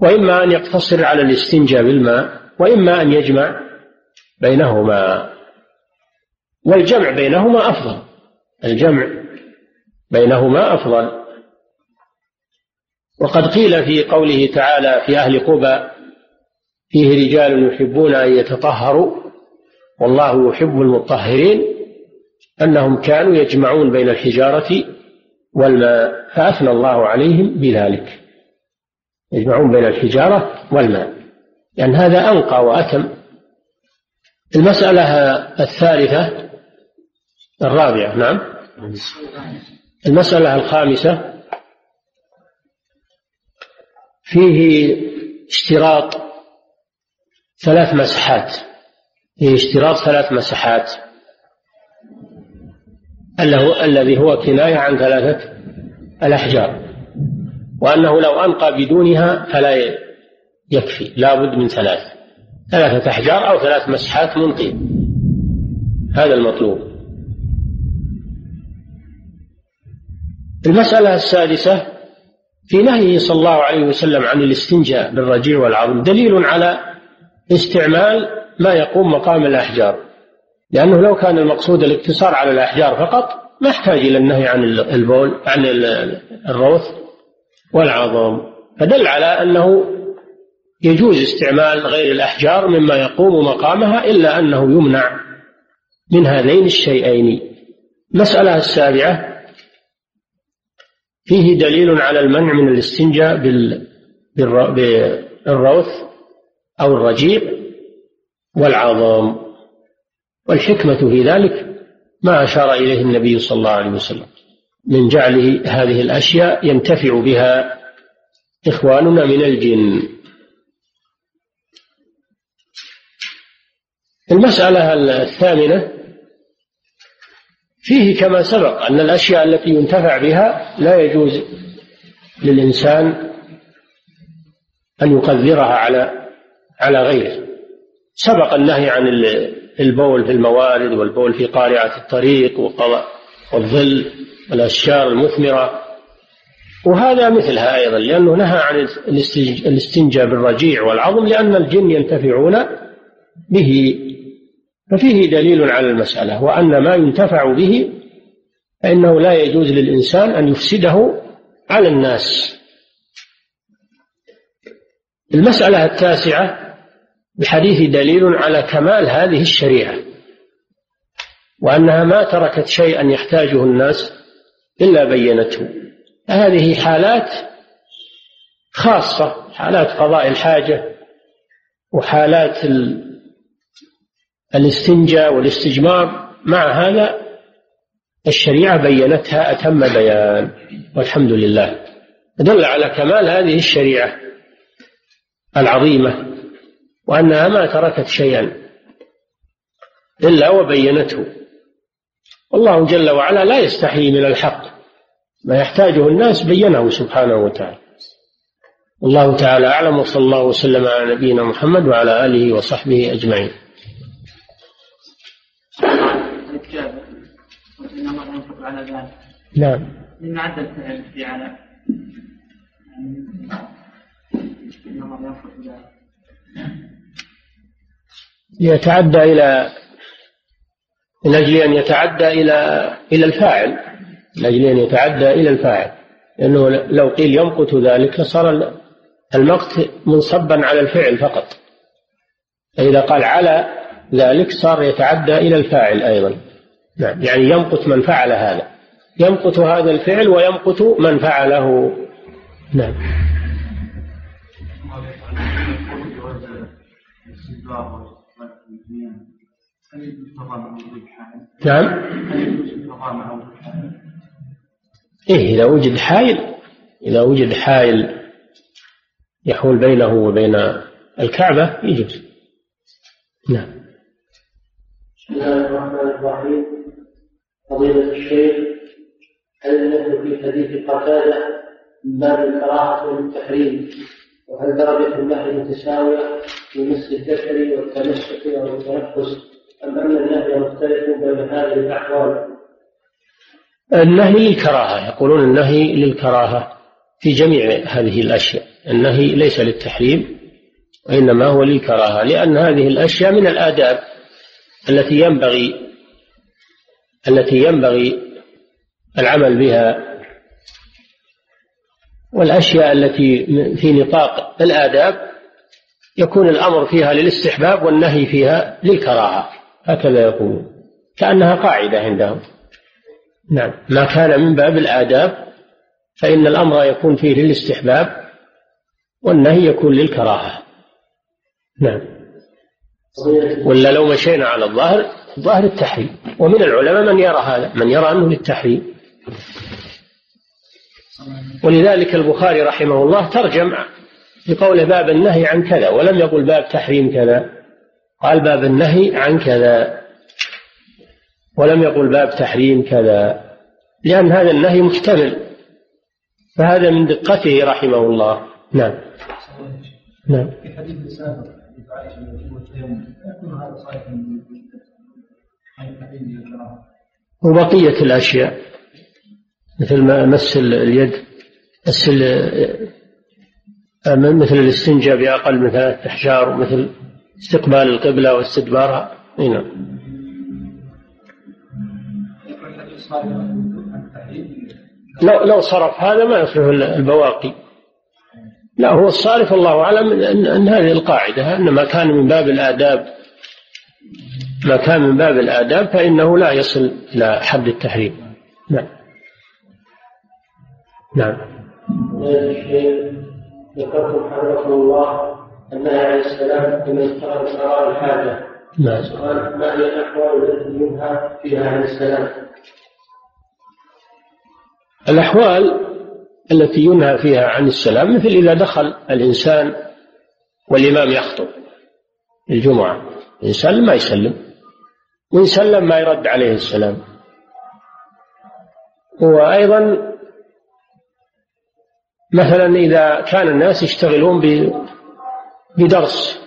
وإما أن يقتصر على الاستنجاء بالماء وإما أن يجمع بينهما. والجمع بينهما أفضل الجمع بينهما أفضل. وقد قيل في قوله تعالى في أهل قبى فيه رجال يحبون أن يتطهروا والله يحب المطهرين أنهم كانوا يجمعون بين الحجارة والماء فأثنى الله عليهم بذلك. يجمعون بين الحجارة والماء. لأن هذا أنقى وأتم. المسألة الثالثة الرابعة نعم. المسألة الخامسة فيه اشتراط ثلاث مسحات فيه اشتراط ثلاث مسحات الذي هو كناية عن ثلاثة الأحجار وأنه لو أنقى بدونها فلا يكفي لا بد من ثلاث ثلاثة أحجار أو ثلاث مسحات منقية هذا المطلوب. المسألة السادسة في نهيه صلى الله عليه وسلم عن الاستنجاء بالرجيع والعظم دليل على استعمال ما يقوم مقام الأحجار. لأنه لو كان المقصود الاقتصار على الأحجار فقط ما يحتاج إلى النهي عن البول عن الروث والعظم. فدل على أنه يجوز استعمال غير الأحجار مما يقوم مقامها إلا أنه يمنع من هذين الشيئين. المسألة السابعة فيه دليل على المنع من الاستنجاء بالروث أو الرجيع والعظام والحكمة في ذلك ما أشار إليه النبي صلى الله عليه وسلم. من جعله هذه الأشياء ينتفع بها إخواننا من الجن. المسألة الثامنة فيه كما سبق أن الأشياء التي ينتفع بها لا يجوز للإنسان أن يقدرها على على غيره. سبق النهي عن البول في الموارد والبول في قارعة الطريق والظل والأشجار المثمرة. وهذا مثلها أيضا لأنه نهى عن الاستنجاء بالرجيع والعظم لأن الجن ينتفعون به. ففيه دليل على المسألة وأن ما ينتفع به فإنه لا يجوز للإنسان أن يفسده على الناس. المسألة التاسعة بحديث دليل على كمال هذه الشريعة وأنها ما تركت شيئا يحتاجه الناس إلا بينته. هذه حالات خاصة حالات قضاء الحاجة وحالات الاستنجاء والاستجمار. مع هذا الشريعة بينتها أتم بيان والحمد لله. دل على كمال هذه الشريعة العظيمة. وأنها ما تركت شيئا إلا وبينته. والله جل وعلا لا يستحي من الحق. ما يحتاجه الناس بينه سبحانه وتعالى. الله تعالى أعلم وصلى الله وسلم على نبينا محمد وعلى آله وصحبه أجمعين. ذلك نعم. إن عد الفعل في على يتعدى إلى من أجل أن يتعدى إلى إلى الفاعل. من أجل أن يتعدى إلى الفاعل. لأنه لو قيل يمقت ذلك لصار المقت منصبا على الفعل فقط. فإذا قال على ذلك صار يتعدى إلى الفاعل أيضا. نعم يعني يمقت من فعل هذا. يمقت هذا الفعل ويمقت من فعله. نعم. نعم. إيه إذا وجد حائل إذا وجد حائل يحول بينه وبين الكعبة يجوز. نعم. بسم الله الرحمن الرحيم. فضيلة الشيخ هل النهي في حديث قتادة من باب الكراهة والتحريم؟ وهل درجة النهي متساوية في مس الذكر والتمسك أو التنفس أم أن النهي مختلف بين هذه الأحوال؟ النهي للكراهة يقولون النهي للكراهة في جميع هذه الأشياء النهي ليس للتحريم وإنما هو للكراهة لأن هذه الأشياء من الآداب التي ينبغي التي ينبغي العمل بها والأشياء التي في نطاق الآداب يكون الأمر فيها للاستحباب والنهي فيها للكراهة. هكذا يقول كأنها قاعدة عندهم. نعم. ما كان من باب الآداب فإن الأمر يكون فيه للاستحباب والنهي يكون للكراهة. نعم. ولا لو مشينا على الظاهر ظاهر التحريم. ومن العلماء من يرى هذا من يرى أنه للتحريم. ولذلك البخاري رحمه الله ترجم بقوله باب النهي عن كذا ولم يقل باب تحريم كذا قال باب النهي عن كذا ولم يقل باب تحريم كذا لأن هذا النهي محتمل فهذا من دقته رحمه الله. نعم. نعم. في حديث السابق وبقية الأشياء. مثل ما مس اليد مس مثل الاستنجاء بأقل من ثلاثة أحجار ومثل استقبال القبلة واستدبارها. نعم. لو لو صرف هذا ما يصلح البواقي. لا هو الصارف الله أعلم أن هذه القاعدة أن ما كان من باب الآداب ما كان من باب الآداب فإنه لا يصل إلى حد التحريم. نعم. نعم ذكرتم حفظكم الله النهي عليه السلام لمن اشتغل قضاء الحاجة نعم سؤال ما هي الأحوال التي ينهى فيها عن السلام؟ الأحوال التي ينهى فيها عن السلام مثل إذا دخل الإنسان والإمام يخطب الجمعة الإنسان ما يسلم وإن سلم ما يرد عليه السلام وأيضا مثلا إذا كان الناس يشتغلون بدرس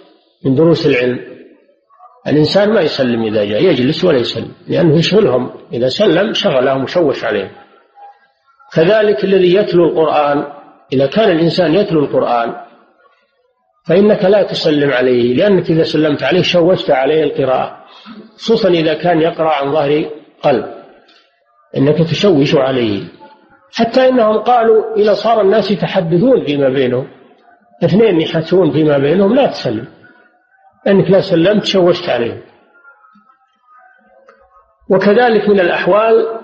من دروس العلم الإنسان ما يسلم إذا جاء يجلس ولا يسلم لأنه يشغلهم. إذا سلم شغلهم وشوش عليهم كذلك الذي يتلو القرآن إذا كان الإنسان يتلو القرآن فإنك لا تسلم عليه لأنك إذا سلمت عليه شوشت عليه القراءة. خصوصا إذا كان يقرأ عن ظهر قلب إنك تشوش عليه. حتى إنهم قالوا إذا صار الناس يتحدثون فيما بينهم. اثنين يحدثون فيما بينهم لا تسلم. أنك لا سلمت شوشت عليهم. وكذلك من الأحوال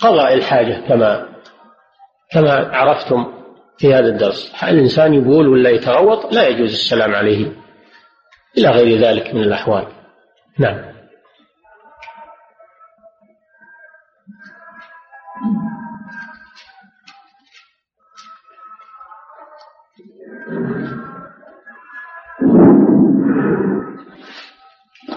قضاء الحاجة كما كما عرفتم في هذا الدرس. الإنسان يقول ولا يتغوط؟ لا يجوز السلام عليه إلى غير ذلك من الأحوال. نعم.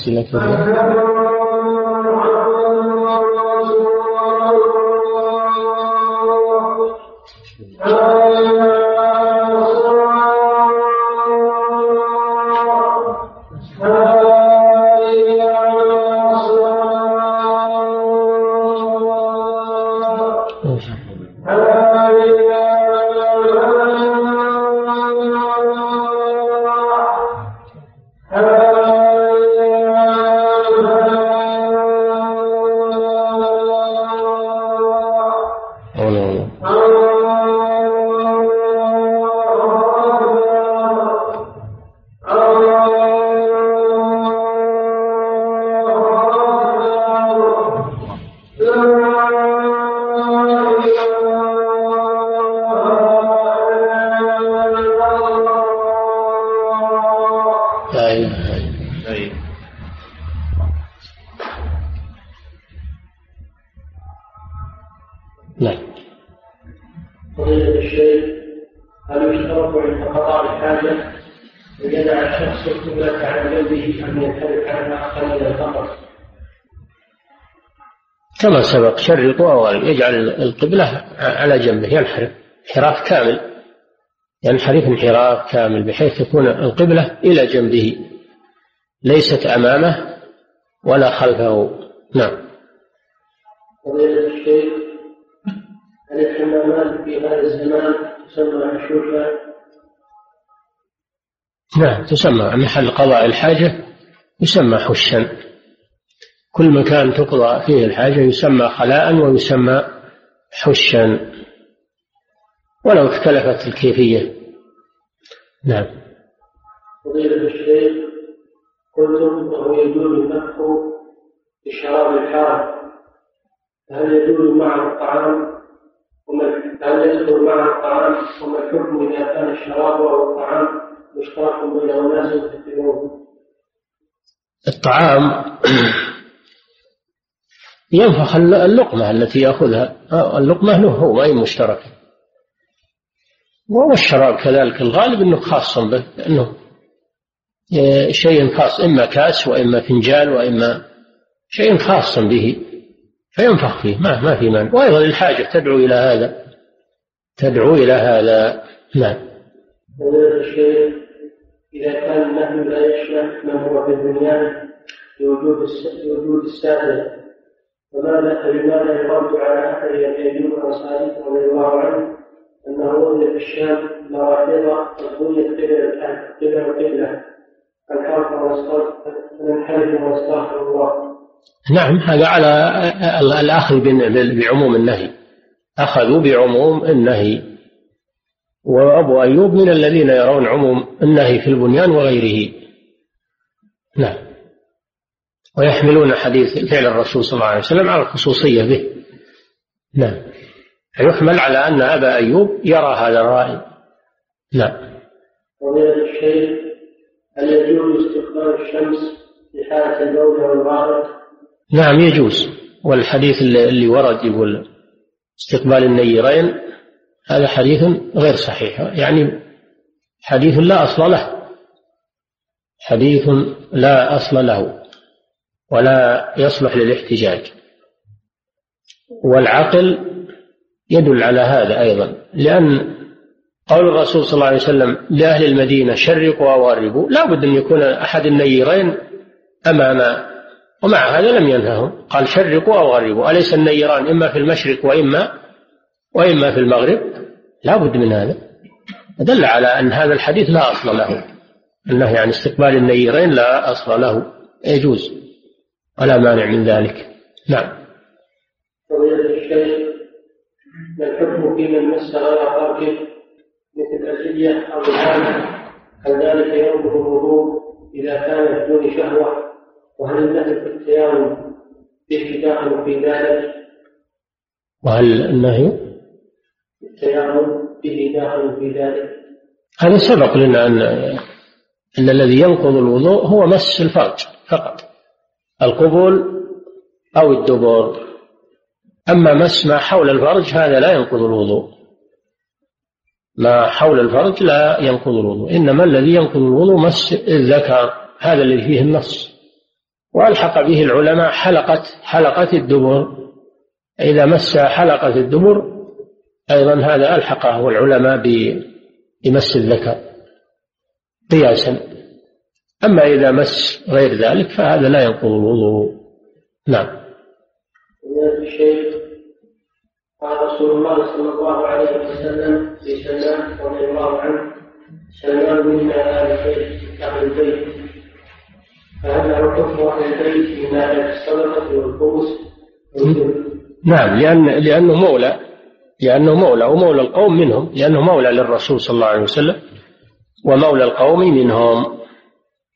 así la. كما سبق شرطوا أو يجعل القبلة على جنبه ينحرف انحراف كامل. ينحرف انحراف كامل بحيث تكون القبلة إلى جنبه. ليست أمامه ولا خلفه. نعم. هل الحمامات في هذا الزمان تسمى حشوشا؟ نعم تسمى محل قضاء الحاجة يسمى حشا. كل مكان تقضى فيه الحاجة يسمى خلاء ويسمى حشا. ولو اختلفت الكيفية. نعم. فضيلة الشيخ قلتم انه يجوز النفخ بشراب الحار هل يجوز مع الطعام؟ هل يدخل مع الطعام؟ وما الحكم إذا كان الشراب أو الطعام مشترك بين أناس يتخذون الطعام ينفخ اللقمة التي يأخذها. اللقمة له هو ما هي مشتركة. والشراب كذلك. الغالب أنه خاص به أنه شيء خاص إما كاس وإما فنجان وإما شيء خاص به فينفخ فيه. ما ما في مانع. وأيضا الحاجة تدعو إلى هذا. تدعو إلى هذا. نعم. إذا كان النهي لا يشمل ما هو في البنيان لوجود السادة فماذا لماذا يرد على أحد أيوب الأنصاري رضي الله عنه أنه وجد في الشام مراحيض بنيت قبل قبل القبلة فانحرف وننحرف ونستغفر الله. نعم هذا على الأخذ بعموم النهي. أخذوا بعموم النهي. وأبو أيوب من الذين يرون عموم النهي في البنيان وغيره. نعم. ويحملون حديث فعل الرسول صلى الله عليه وسلم على الخصوصية به. نعم. يحمل على أن أبا أيوب يرى هذا الرأي. نعم. ومن الشيخ هل يجوز استقبال الشمس في حالة البول والغائط؟ نعم يجوز. والحديث اللي ورد يقول استقبال النيرين هذا حديث غير صحيح. يعني حديث لا أصل له. حديث لا أصل له. ولا يصلح للاحتجاج. والعقل يدل على هذا أيضا لأن قول الرسول صلى الله عليه وسلم لأهل المدينة شرقوا وغربوا لا بد أن يكون أحد النيرين أمام ومع هذا لم ينههم. قال شرقوا أو غربوا أليس النيران إما في المشرق وإما وإما في المغرب؟ لا بد من هذا. دل على أن هذا الحديث لا أصل له. النهي عن استقبال النيرين لا أصل له. يجوز. ولا مانع من ذلك. نعم. فضيلة الشيخ ما الحكم في من مس غير فرجه مثل الفدية أو العامة؟ هل ذلك ينقض الوضوء إذا كان بدون شهوة؟ وهل النهي في التيامن فيه داخل في ذلك؟ وهل النهي؟ التيامن فيه داخل في ذلك؟ هذا سبق لنا أن أن الذي ينقض الوضوء هو مس الفرج فقط. القبول أو الدبر. أما مس ما حول الفرج هذا لا ينقض الوضوء. ما حول الفرج لا ينقض الوضوء. إنما الذي ينقض الوضوء مس الذكر. هذا الذي فيه النص. وألحق به العلماء حلقة حلقة الدبر. إذا مس حلقة الدبر أيضا هذا ألحقه العلماء بمس الذكر. قياسا. أما إذا مس غير ذلك فهذا لا ينقض الوضوء. نعم. قال رسول الله صلى الله عليه وسلم لسلمان رضي الله عنه سلمان منا أهل البيت أهل البيت. فهل له حكم أهل البيت من ناحيه الصدقة والخمس. نعم لأن لأنه مولى لأنه مولى ومولى القوم منهم لأنه مولى للرسول صلى الله عليه وسلم ومولى القوم منهم.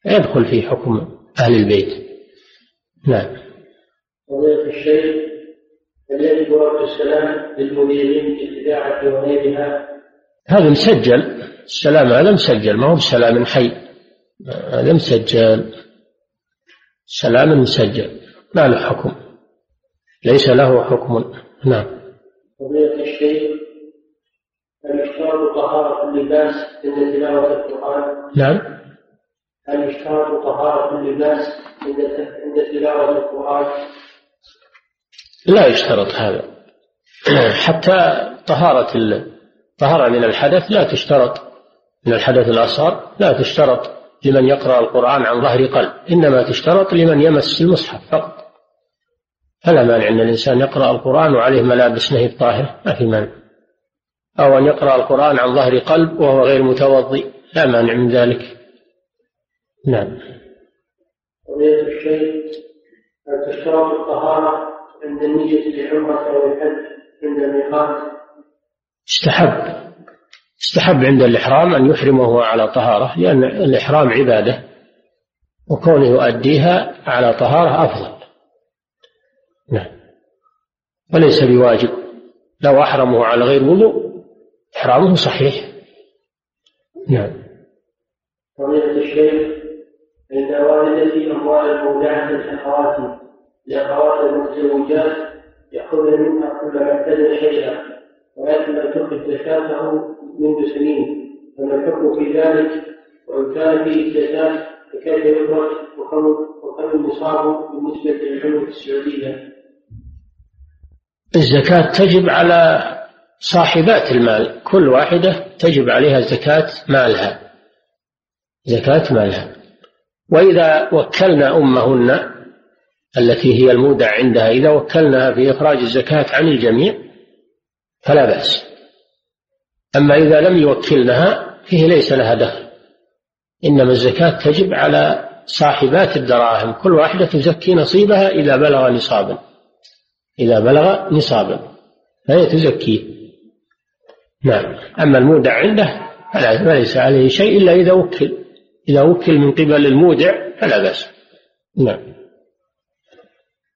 يدخل في حكم أهل البيت. نعم. فضيلة الشيخ هل يجب رد السلام للمذيعين في الإذاعة وغيرها؟ هذا مسجل. السلام هذا مسجل ما هو بسلام حي. هذا مسجل. سلام مسجل. ما له حكم. ليس له حكم. نعم. فضيلة الشيخ هل يشترط طهارة اللباس عند تلاوة القرآن؟ نعم. هل يشترط طهارة اللباس عند عند تلاوة القرآن؟ لا يشترط هذا. حتى طهارة الطهارة من الحدث لا تشترط. من الحدث الأصغر لا تشترط لمن يقرأ القرآن عن ظهر قلب. إنما تشترط لمن يمس المصحف فقط. فلا مانع أن الإنسان يقرأ القرآن وعليه ملابس نهي طاهر ما في مانع. أو أن يقرأ القرآن عن ظهر قلب وهو غير متوضئ. لا مانع من ذلك. نعم. قضية الشيء هل تشترط الطهارة عند النية للعمرة أو الحج عند الميقات؟ استحب. استحب عند الإحرام أن يحرم وهو على طهارة لأن الإحرام عبادة وكونه يؤديها على طهارة أفضل. نعم. وليس بواجب. لو أحرمه على غير وضوء إحرامه صحيح. نعم. فضيلة الشيخ عند والدتي أموال المودعة لأخواتي لأخوات المتزوجات يأخذن منها كل ما اعتدى شيئا ولكن لم تخرج زكاته منذ سنين. فما الحكم في ذلك؟ وإن كان فيه زكاة فكيف يخرج؟ وكم النصاب بالنسبة للعملة السعودية؟ الزكاة تجب على صاحبات المال. كل واحدة تجب عليها زكاة مالها. زكاة مالها. وإذا وكلنا أمهن التي هي المودع عندها إذا وكلناها في إخراج الزكاة عن الجميع فلا بأس. أما إذا لم يوكلنها فيه ليس لها دخل. إنما الزكاة تجب على صاحبات الدراهم. كل واحدة تزكي نصيبها إذا بلغ نصابا. إذا بلغ نصابا. فهي تزكيه نعم. أما المودع عنده فليس عليه شيء إلا إذا وكل. إذا وكل من قبل المودع فلا بأس. نعم.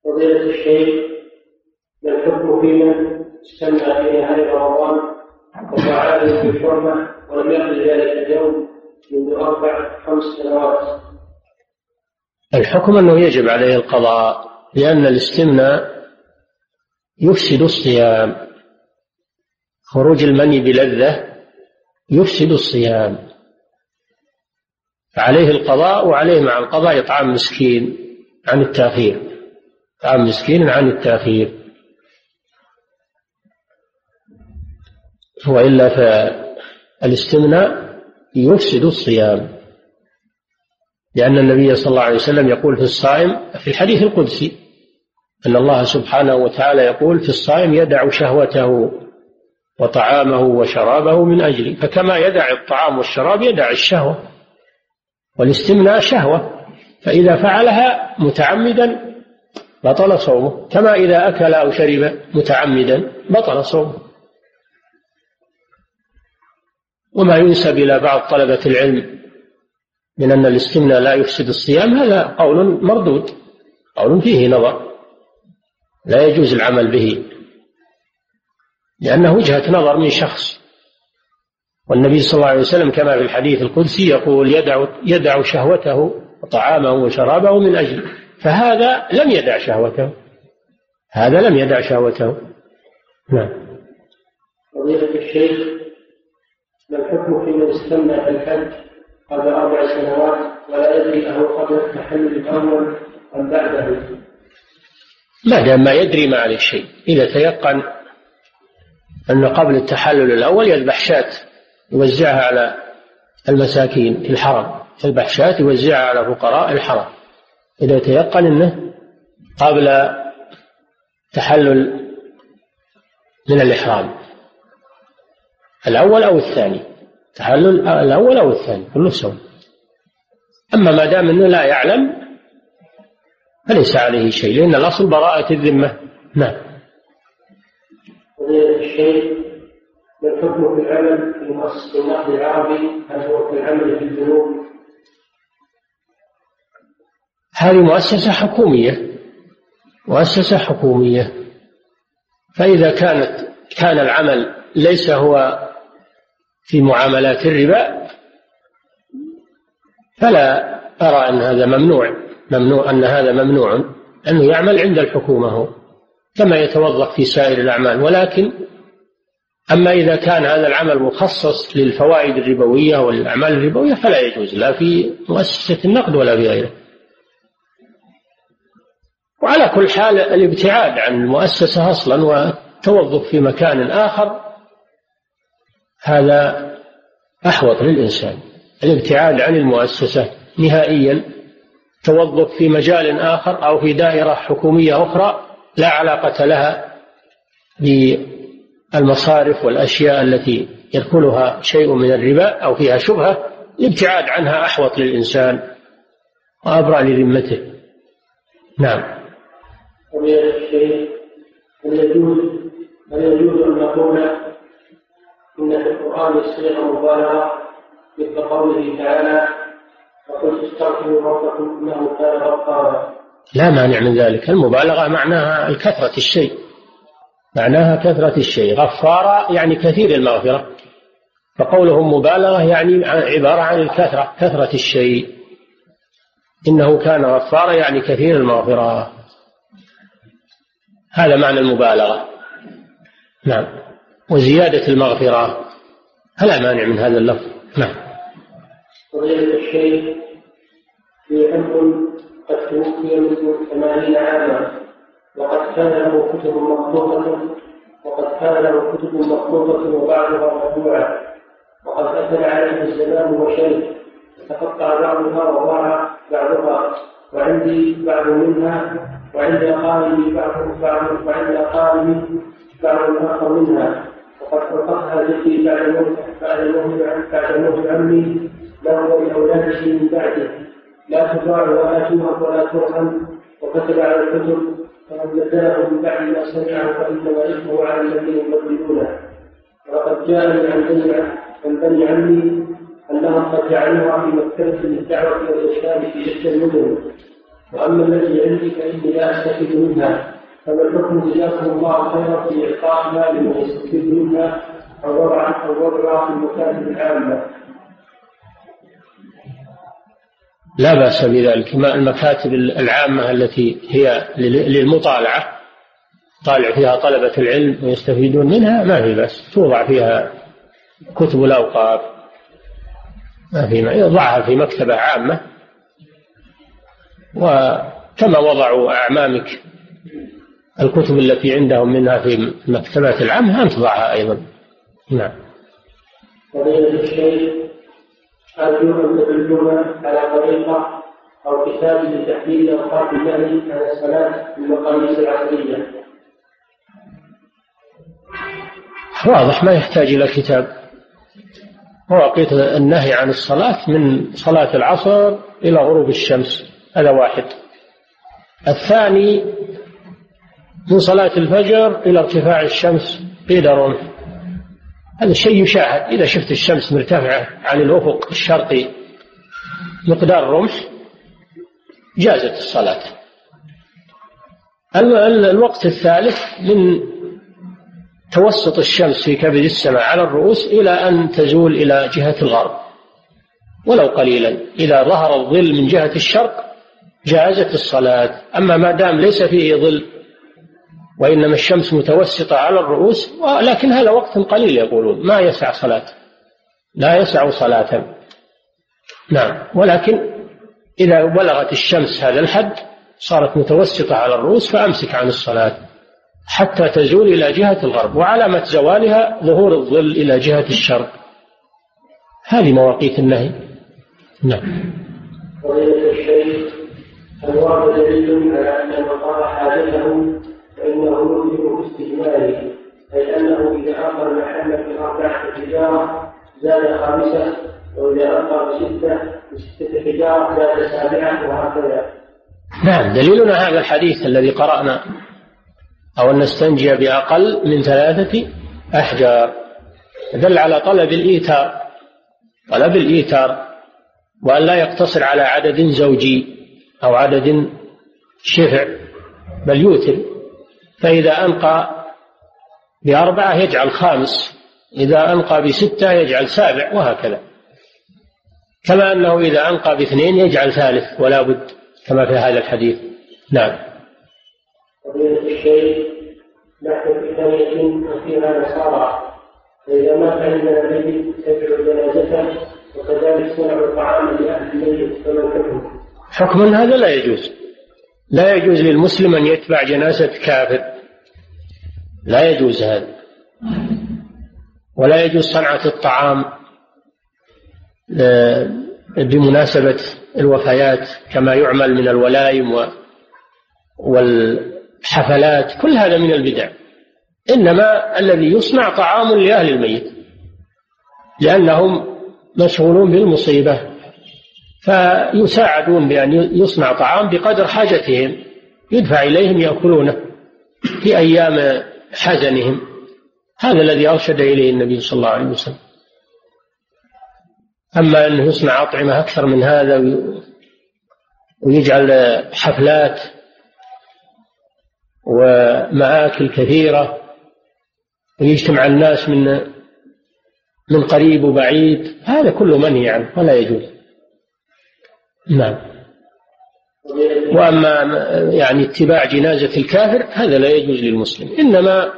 فضيلة الشيخ ما الحكم في من استمع في نهاية رمضان وفعل بالحرمة ولم يقل ذلك اليوم منذ أربع خمس سنوات؟ الحكم أنه يجب عليه القضاء لأن الاستمناء يفسد الصيام. خروج المني بلذة يفسد الصيام. فعليه القضاء وعليه مع القضاء إطعام مسكين عن التأخير. إطعام مسكين عن التأخير. وإلا فالاستمناء يفسد الصيام. لأن النبي صلى الله عليه وسلم يقول في الصائم في الحديث القدسي أن الله سبحانه وتعالى يقول في الصائم يدع شهوته وطعامه وشرابه من أجلي فكما يدع الطعام والشراب يدع الشهوة. والاستمناء شهوة فإذا فعلها متعمدا بطل صومه كما إذا أكل أو شرب متعمدا بطل صومه. وما ينسب إلى بعض طلبة العلم من أن الاستمناء لا يفسد الصيام هذا قول مردود قول فيه نظر. لا يجوز العمل به لأنه وجهة نظر من شخص. والنبي صلى الله عليه وسلم كما في الحديث القدسي يقول يدع يدع شهوته وطعامه وشرابه من أجل فهذا لم يدع شهوته. هذا لم يدع شهوته. نعم. فضيلة الشيخ ما الحكم في من استمنى في الحج قبل أربع سنوات ولا يدري أهو قبل التحلل الأول أم بعده؟ ما دام ما يدري ما عليه شيء. إذا تيقن أن قبل التحلل الأول يذبح شاة. يوزعها على المساكين في الحرم يذبح شاة يوزعها على فقراء الحرم. إذا تيقن أنه قبل تحلل من الإحرام الأول أو الثاني تحلل الأول أو الثاني كله سوا أما ما دام أنه لا يعلم فليس عليه شيء لأن الأصل براءة الذمة. نعم. الشيخ ما الحكم في العمل في مؤسسة النقد العربي هل هو في العمل في البنوك؟ هذه مؤسسة حكومية. مؤسسة حكومية. فإذا كانت كان العمل ليس هو في معاملات الربا فلا أرى أن هذا ممنوع. ممنوع أن هذا ممنوع. أنه يعمل عند الحكومة هو كما يتوظف في سائر الأعمال. ولكن أما إذا كان هذا العمل مخصص للفوائد الربوية والأعمال الربوية فلا يجوز لا في مؤسسة النقد ولا في غيره. وعلى كل حال الابتعاد عن المؤسسة أصلا والتوظف في مكان آخر هذا أحوط للإنسان. الابتعاد عن المؤسسة نهائيا توظف في مجال آخر أو في دائرة حكومية أخرى لا علاقة لها بالمصارف والأشياء التي يدخلها شيء من الربا أو فيها شبهة الابتعاد عنها أحوط للإنسان وأبرأ لذمته. نعم. فضيلة الشيخ هل يجوز هل يجوز أن نقول إن في القرآن صيغة مبالغة مثل قوله تعالى وقل استغفروا ربكم إنه كان غفارا لا مانع من ذلك. المبالغة معناها الكثرة الشيء. معناها كثرة الشيء غفارا يعني كثير المغفرة. فقولهم مبالغة يعني عبارة عن الكثرة كثرة الشيء. إنه كان غفارا يعني كثير المغفرة. هذا معنى المبالغة. نعم. وزيادة المغفرة. فلا مانع من هذا اللفظ. نعم. فضيلة الشيخ في أب قد توفي منذ ثمانين عاما. وقد كان له كتب مخطوطة وقد كان له كتب مخطوطة وبعضها مطبوعة. وقد أثر عليه الزمان وشيخ. تقطع بعضها وضاع بعضها. وعندي بعض منها وعند قائمي بعض بعض وعند قائمي بعض آخر منها. وقد فرقتها ذكري بعد موت بعد موت بعد موت عمي له ولأولاده من بعده. لا تباع ولا توهب ولا ترحم. وكتب على الكتب فمن بدله من بعد ما سمعه فإنما إثمه على الذين يبدلونه ولقد جاءني عن بني عن بني عمي أنهم قد جعلوها في مكتبة للدعوة والإرشاد في إحدى المدن. وأما التي عندي فإني لا أستفيد منها. فما الحكم جزاكم الله خيرا في اعطاء مال من يستفيد منها أو وضع أو وضعها في المكاتب العامة. لا بأس بذلك. المكاتب العامة التي هي للمطالعة طالع فيها طلبة العلم ويستفيدون منها ما في بأس. توضع فيها كتب الأوقاف ما في يضعها في مكتبة عامة. وكما وضعوا أعمامك الكتب التي عندهم منها في المكتبات العامة أن تضعها أيضا. نعم. أرجو أن على طريقة أو كتاب لتحديد أوقات النهي عن الصلاة في المقاييس العصرية. واضح ما يحتاج إلى كتاب. مواقيت النهي عن الصلاة من صلاة العصر إلى غروب الشمس. هذا واحد. الثاني من صلاة الفجر إلى ارتفاع الشمس. قيد رمح هذا الشيء يشاهد. إذا شفت الشمس مرتفعة عن الأفق الشرقي مقدار رمح جازت الصلاة. الوقت الثالث من توسط الشمس في كبد السماء على الرؤوس إلى أن تزول إلى جهة الغرب. ولو قليلا. إذا ظهر الظل من جهة الشرق جازت الصلاة. أما ما دام ليس فيه ظل وإنما الشمس متوسطة على الرؤوس لكن هذا وقت قليل يقولون ما يسع صلاة لا يسع صلاة. نعم ولكن إذا بلغت الشمس هذا الحد صارت متوسطة على الرؤوس فأمسك عن الصلاة حتى تزول إلى جهة الغرب وعلامة زوالها ظهور الظل إلى جهة الشرق. هذه مواقيت النهي. نعم. هل ورد دليل على أن من قضى حاجته فإنه يجب باستجماله أي أنه إذا اقر محلا في أربعة حجارة زاد خامسة وإذا اقر بستة بستة حجارة زاد سابعة وهكذا. نعم دليلنا هذا الحديث الذي قرأنا أو أن نستنجي بأقل من ثلاثة أحجار دل على طلب الإيثار طلب الإيثار وأن لا يقتصر على عدد زوجي أو عدد شفع بل يوتر فإذا أنقى بأربعة يجعل خامس إذا أنقى بستة يجعل سابع وهكذا. كما أنه إذا أنقى باثنين يجعل ثالث ولا بد كما في هذا الحديث. نعم. الشيخ نحن في قرية وفيها نصارى. فإذا مات عندنا الميت تتبع جنازته وكذلك صنع الطعام لأهل الميت فمن حكمه؟ حكم هذا لا يجوز. لا يجوز للمسلم أن يتبع جنازة كافر. لا يجوز هذا. ولا يجوز صنعة الطعام آه، بمناسبة الوفيات كما يعمل من الولائم والحفلات كل هذا من البدع. إنما الذي يصنع طعام لأهل الميت لأنهم مشغولون بالمصيبة. فيساعدون بأن يصنع طعام بقدر حاجتهم يدفع إليهم يأكلونه في أيام حزنهم. هذا الذي أرشد إليه النبي صلى الله عليه وسلم. أما أنه يصنع أطعمة أكثر من هذا ويجعل حفلات ومآكل كثيرة ويجتمع الناس من من قريب وبعيد هذا كله منهي عنه ولا يجوز. نعم. وأما يعني اتباع جنازة الكافر هذا لا يجوز للمسلم. إنما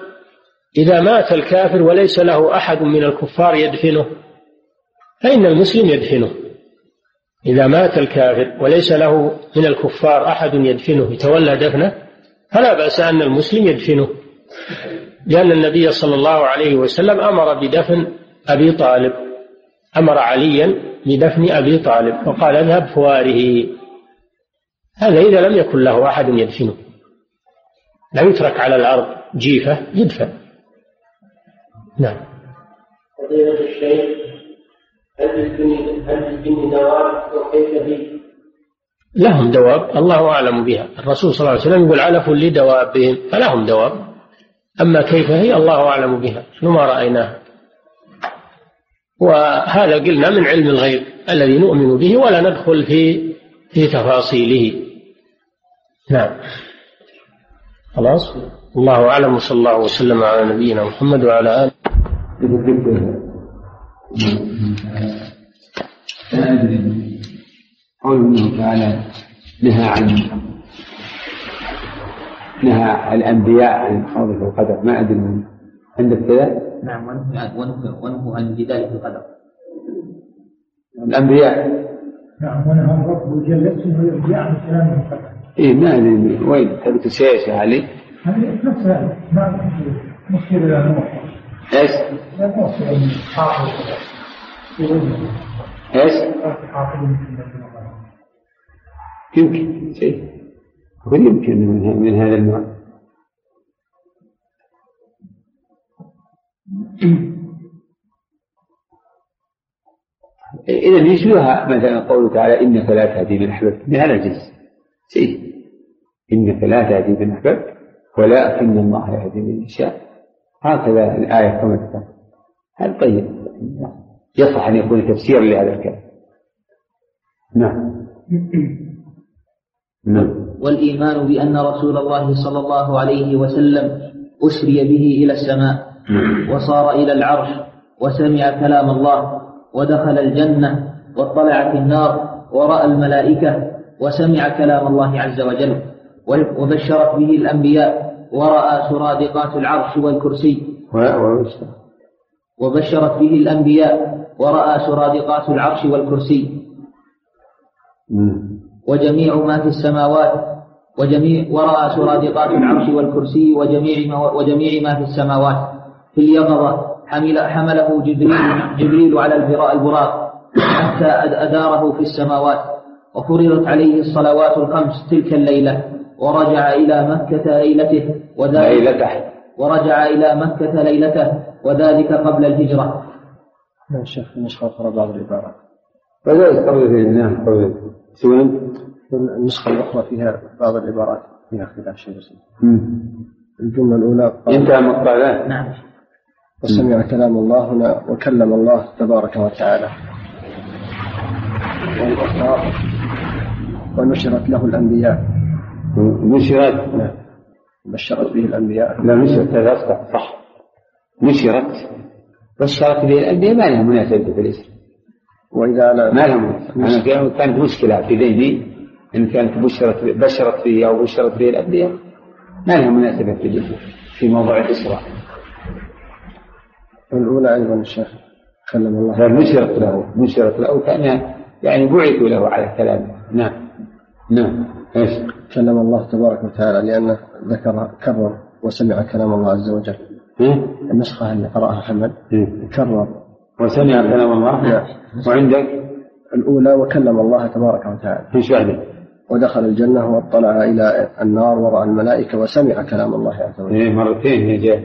إذا مات الكافر وليس له أحد من الكفار يدفنه فإن المسلم يدفنه. إذا مات الكافر وليس له من الكفار أحد يدفنه يتولى دفنه فلا بأس أن المسلم يدفنه. لأن النبي صلى الله عليه وسلم أمر بدفن أبي طالب. أمر عليا بدفن أبي طالب وقال اذهب فواره. هذا إذا لم يكن له أحد يدفنه. لا يترك على الأرض جيفة يدفن. نعم. فضيلة الشيخ هل للجن هل للجن دواب وكيف هي؟ لهم دواب الله أعلم بها. الرسول صلى الله عليه وسلم يقول علف لدوابهم فلهم دواب. أما كيف هي الله أعلم بها. ما رأيناها وهذا قلنا من علم الغيب الذي نؤمن به ولا ندخل في في تفاصيله. نعم. خلاص. الله أعلم وصلى الله وسلم على نبينا محمد وعلى آله. لا أدري قول الله تعالى نهى عن نهى الأنبياء عن في القدر. ما أدري عندك كذا؟ نعم ونهوا عن الجدال في القدر الأنبياء نعم ونهى رب جل اسمه عن كلام القدر إيه ما أدري وين تبي تسيس علي؟ هذه نفس هذا ما مصير إلى نوح إيش؟ إيش؟ يمكن شيء يمكن من, من هذا النوع إذا يشبهها مثلا قوله تعالى إنك لا تهدي من أحببت. من هذا الجنس. شيء. إنك لا تهدي من أحببت ولكن الله يهدي من يشاء. هكذا الآية كما تقول. هذا طيب؟ يصح أن يكون تفسيرا لهذا الكلام. نعم. نعم. والإيمان بأن رسول الله صلى الله عليه وسلم أسري به إلى السماء. وصار إلى العرش وسمع كلام الله ودخل الجنة واطلع في النار ورأى الملائكة وسمع كلام الله عز وجل وبشرت به الأنبياء ورأى سرادقات العرش والكرسي وبشرت به الأنبياء ورأى سرادقات العرش والكرسي وجميع ما في السماوات وجميع ورأى سرادقات العرش والكرسي وجميع ما وجميع ما في السماوات في اليقظة حمل حمله جبريل جبريل على البراق حتى أداره في السماوات. وفرضت عليه الصلوات الخمس تلك الليلة. ورجع إلى مكة ليلته وذلك ليلته. ورجع إلى مكة ليلته وذلك قبل الهجرة. نعم شيخ النسخة أخرى بعض العبارات. وذلك قبل الهجرة قبل سوين النسخة الأخرى فيها بعض العبارات. فيها خلاف شيء بسيط. الجملة الأولى انتهى مقطع نعم. وسمع كلام الله هنا وكلم الله تبارك وتعالى. ونشرت له الأنبياء. نشرت؟ نعم. بشرت به الأنبياء. لا نشرت. هذا أصدق. صح. نشرت. بشرت به الأنبياء. ما لها مناسبة في الاسم وإذا لا ما لها مناسبة كانت مشكلة في ذهني. إن كانت بشرت بشرت فيه أو بشرت به الأنبياء. ما لها مناسبة في في موضوع الإسراء. الأولى أيضا الشيخ كلم الله نشرت له نشرت له كأنها يعني بعثوا له على كلامه نعم نعم إيش؟ كلم الله تبارك وتعالى لأنه ذكر كرر وسمع كلام الله عز وجل. النسخة اللي قرأها حمد كرر. وسمع كلام الله؟ نعم. وعندك؟ الأولى وكلم الله تبارك وتعالى. إيش بعده؟ ودخل الجنة واطلع إلى النار ورأى الملائكة وسمع كلام الله عز وجل. إيه مرتين هي جاء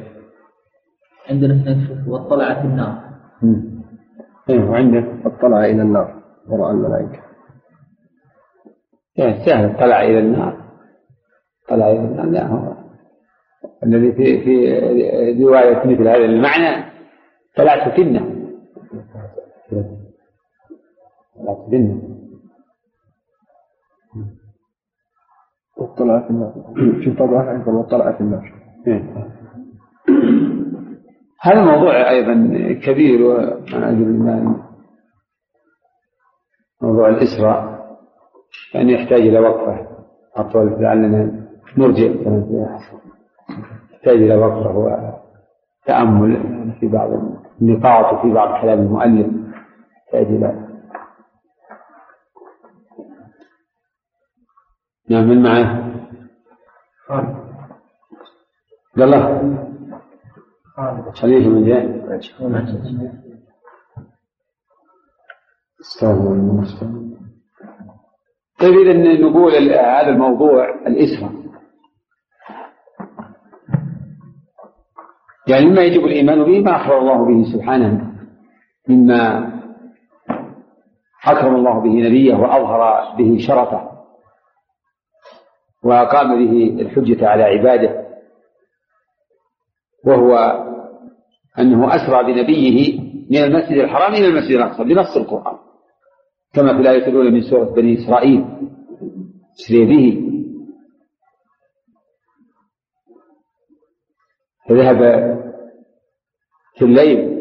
عندنا هناك واطلع في النار. إيه وعندك واطلع إلى النار ورأى الملائكة. يعني سهل طلع إلى النار. طلع إلى النار لا هو الذي في في رواية مثل هذا المعنى طلعت في النار. طلعت في النار. واطلع في النار. في طبعا أيضا واطلع في النار. إيه. هذا الموضوع أيضا كبير وأنا أدري موضوع الإسراء يعني يحتاج إلى وقفة. أطول لعلنا نرجع يحتاج إلى وقفة وتأمل في بعض النقاط وفي بعض كلام المؤلف. يحتاج إلى نعم من معه؟ عبد الله خليفة من الله طيب إذا نقول هذا الموضوع الإسرة يعني مما يجب الإيمان به ما أخبر الله به سبحانه مما أكرم الله به نبيه وأظهر به شرفه وأقام به الحجة على عباده. وهو أنه أسرى بنبيه من المسجد الحرام إلى المسجد الأقصى بنص القرآن. كما في الآية الأولى من سورة بني إسرائيل. أسري به. فذهب في الليل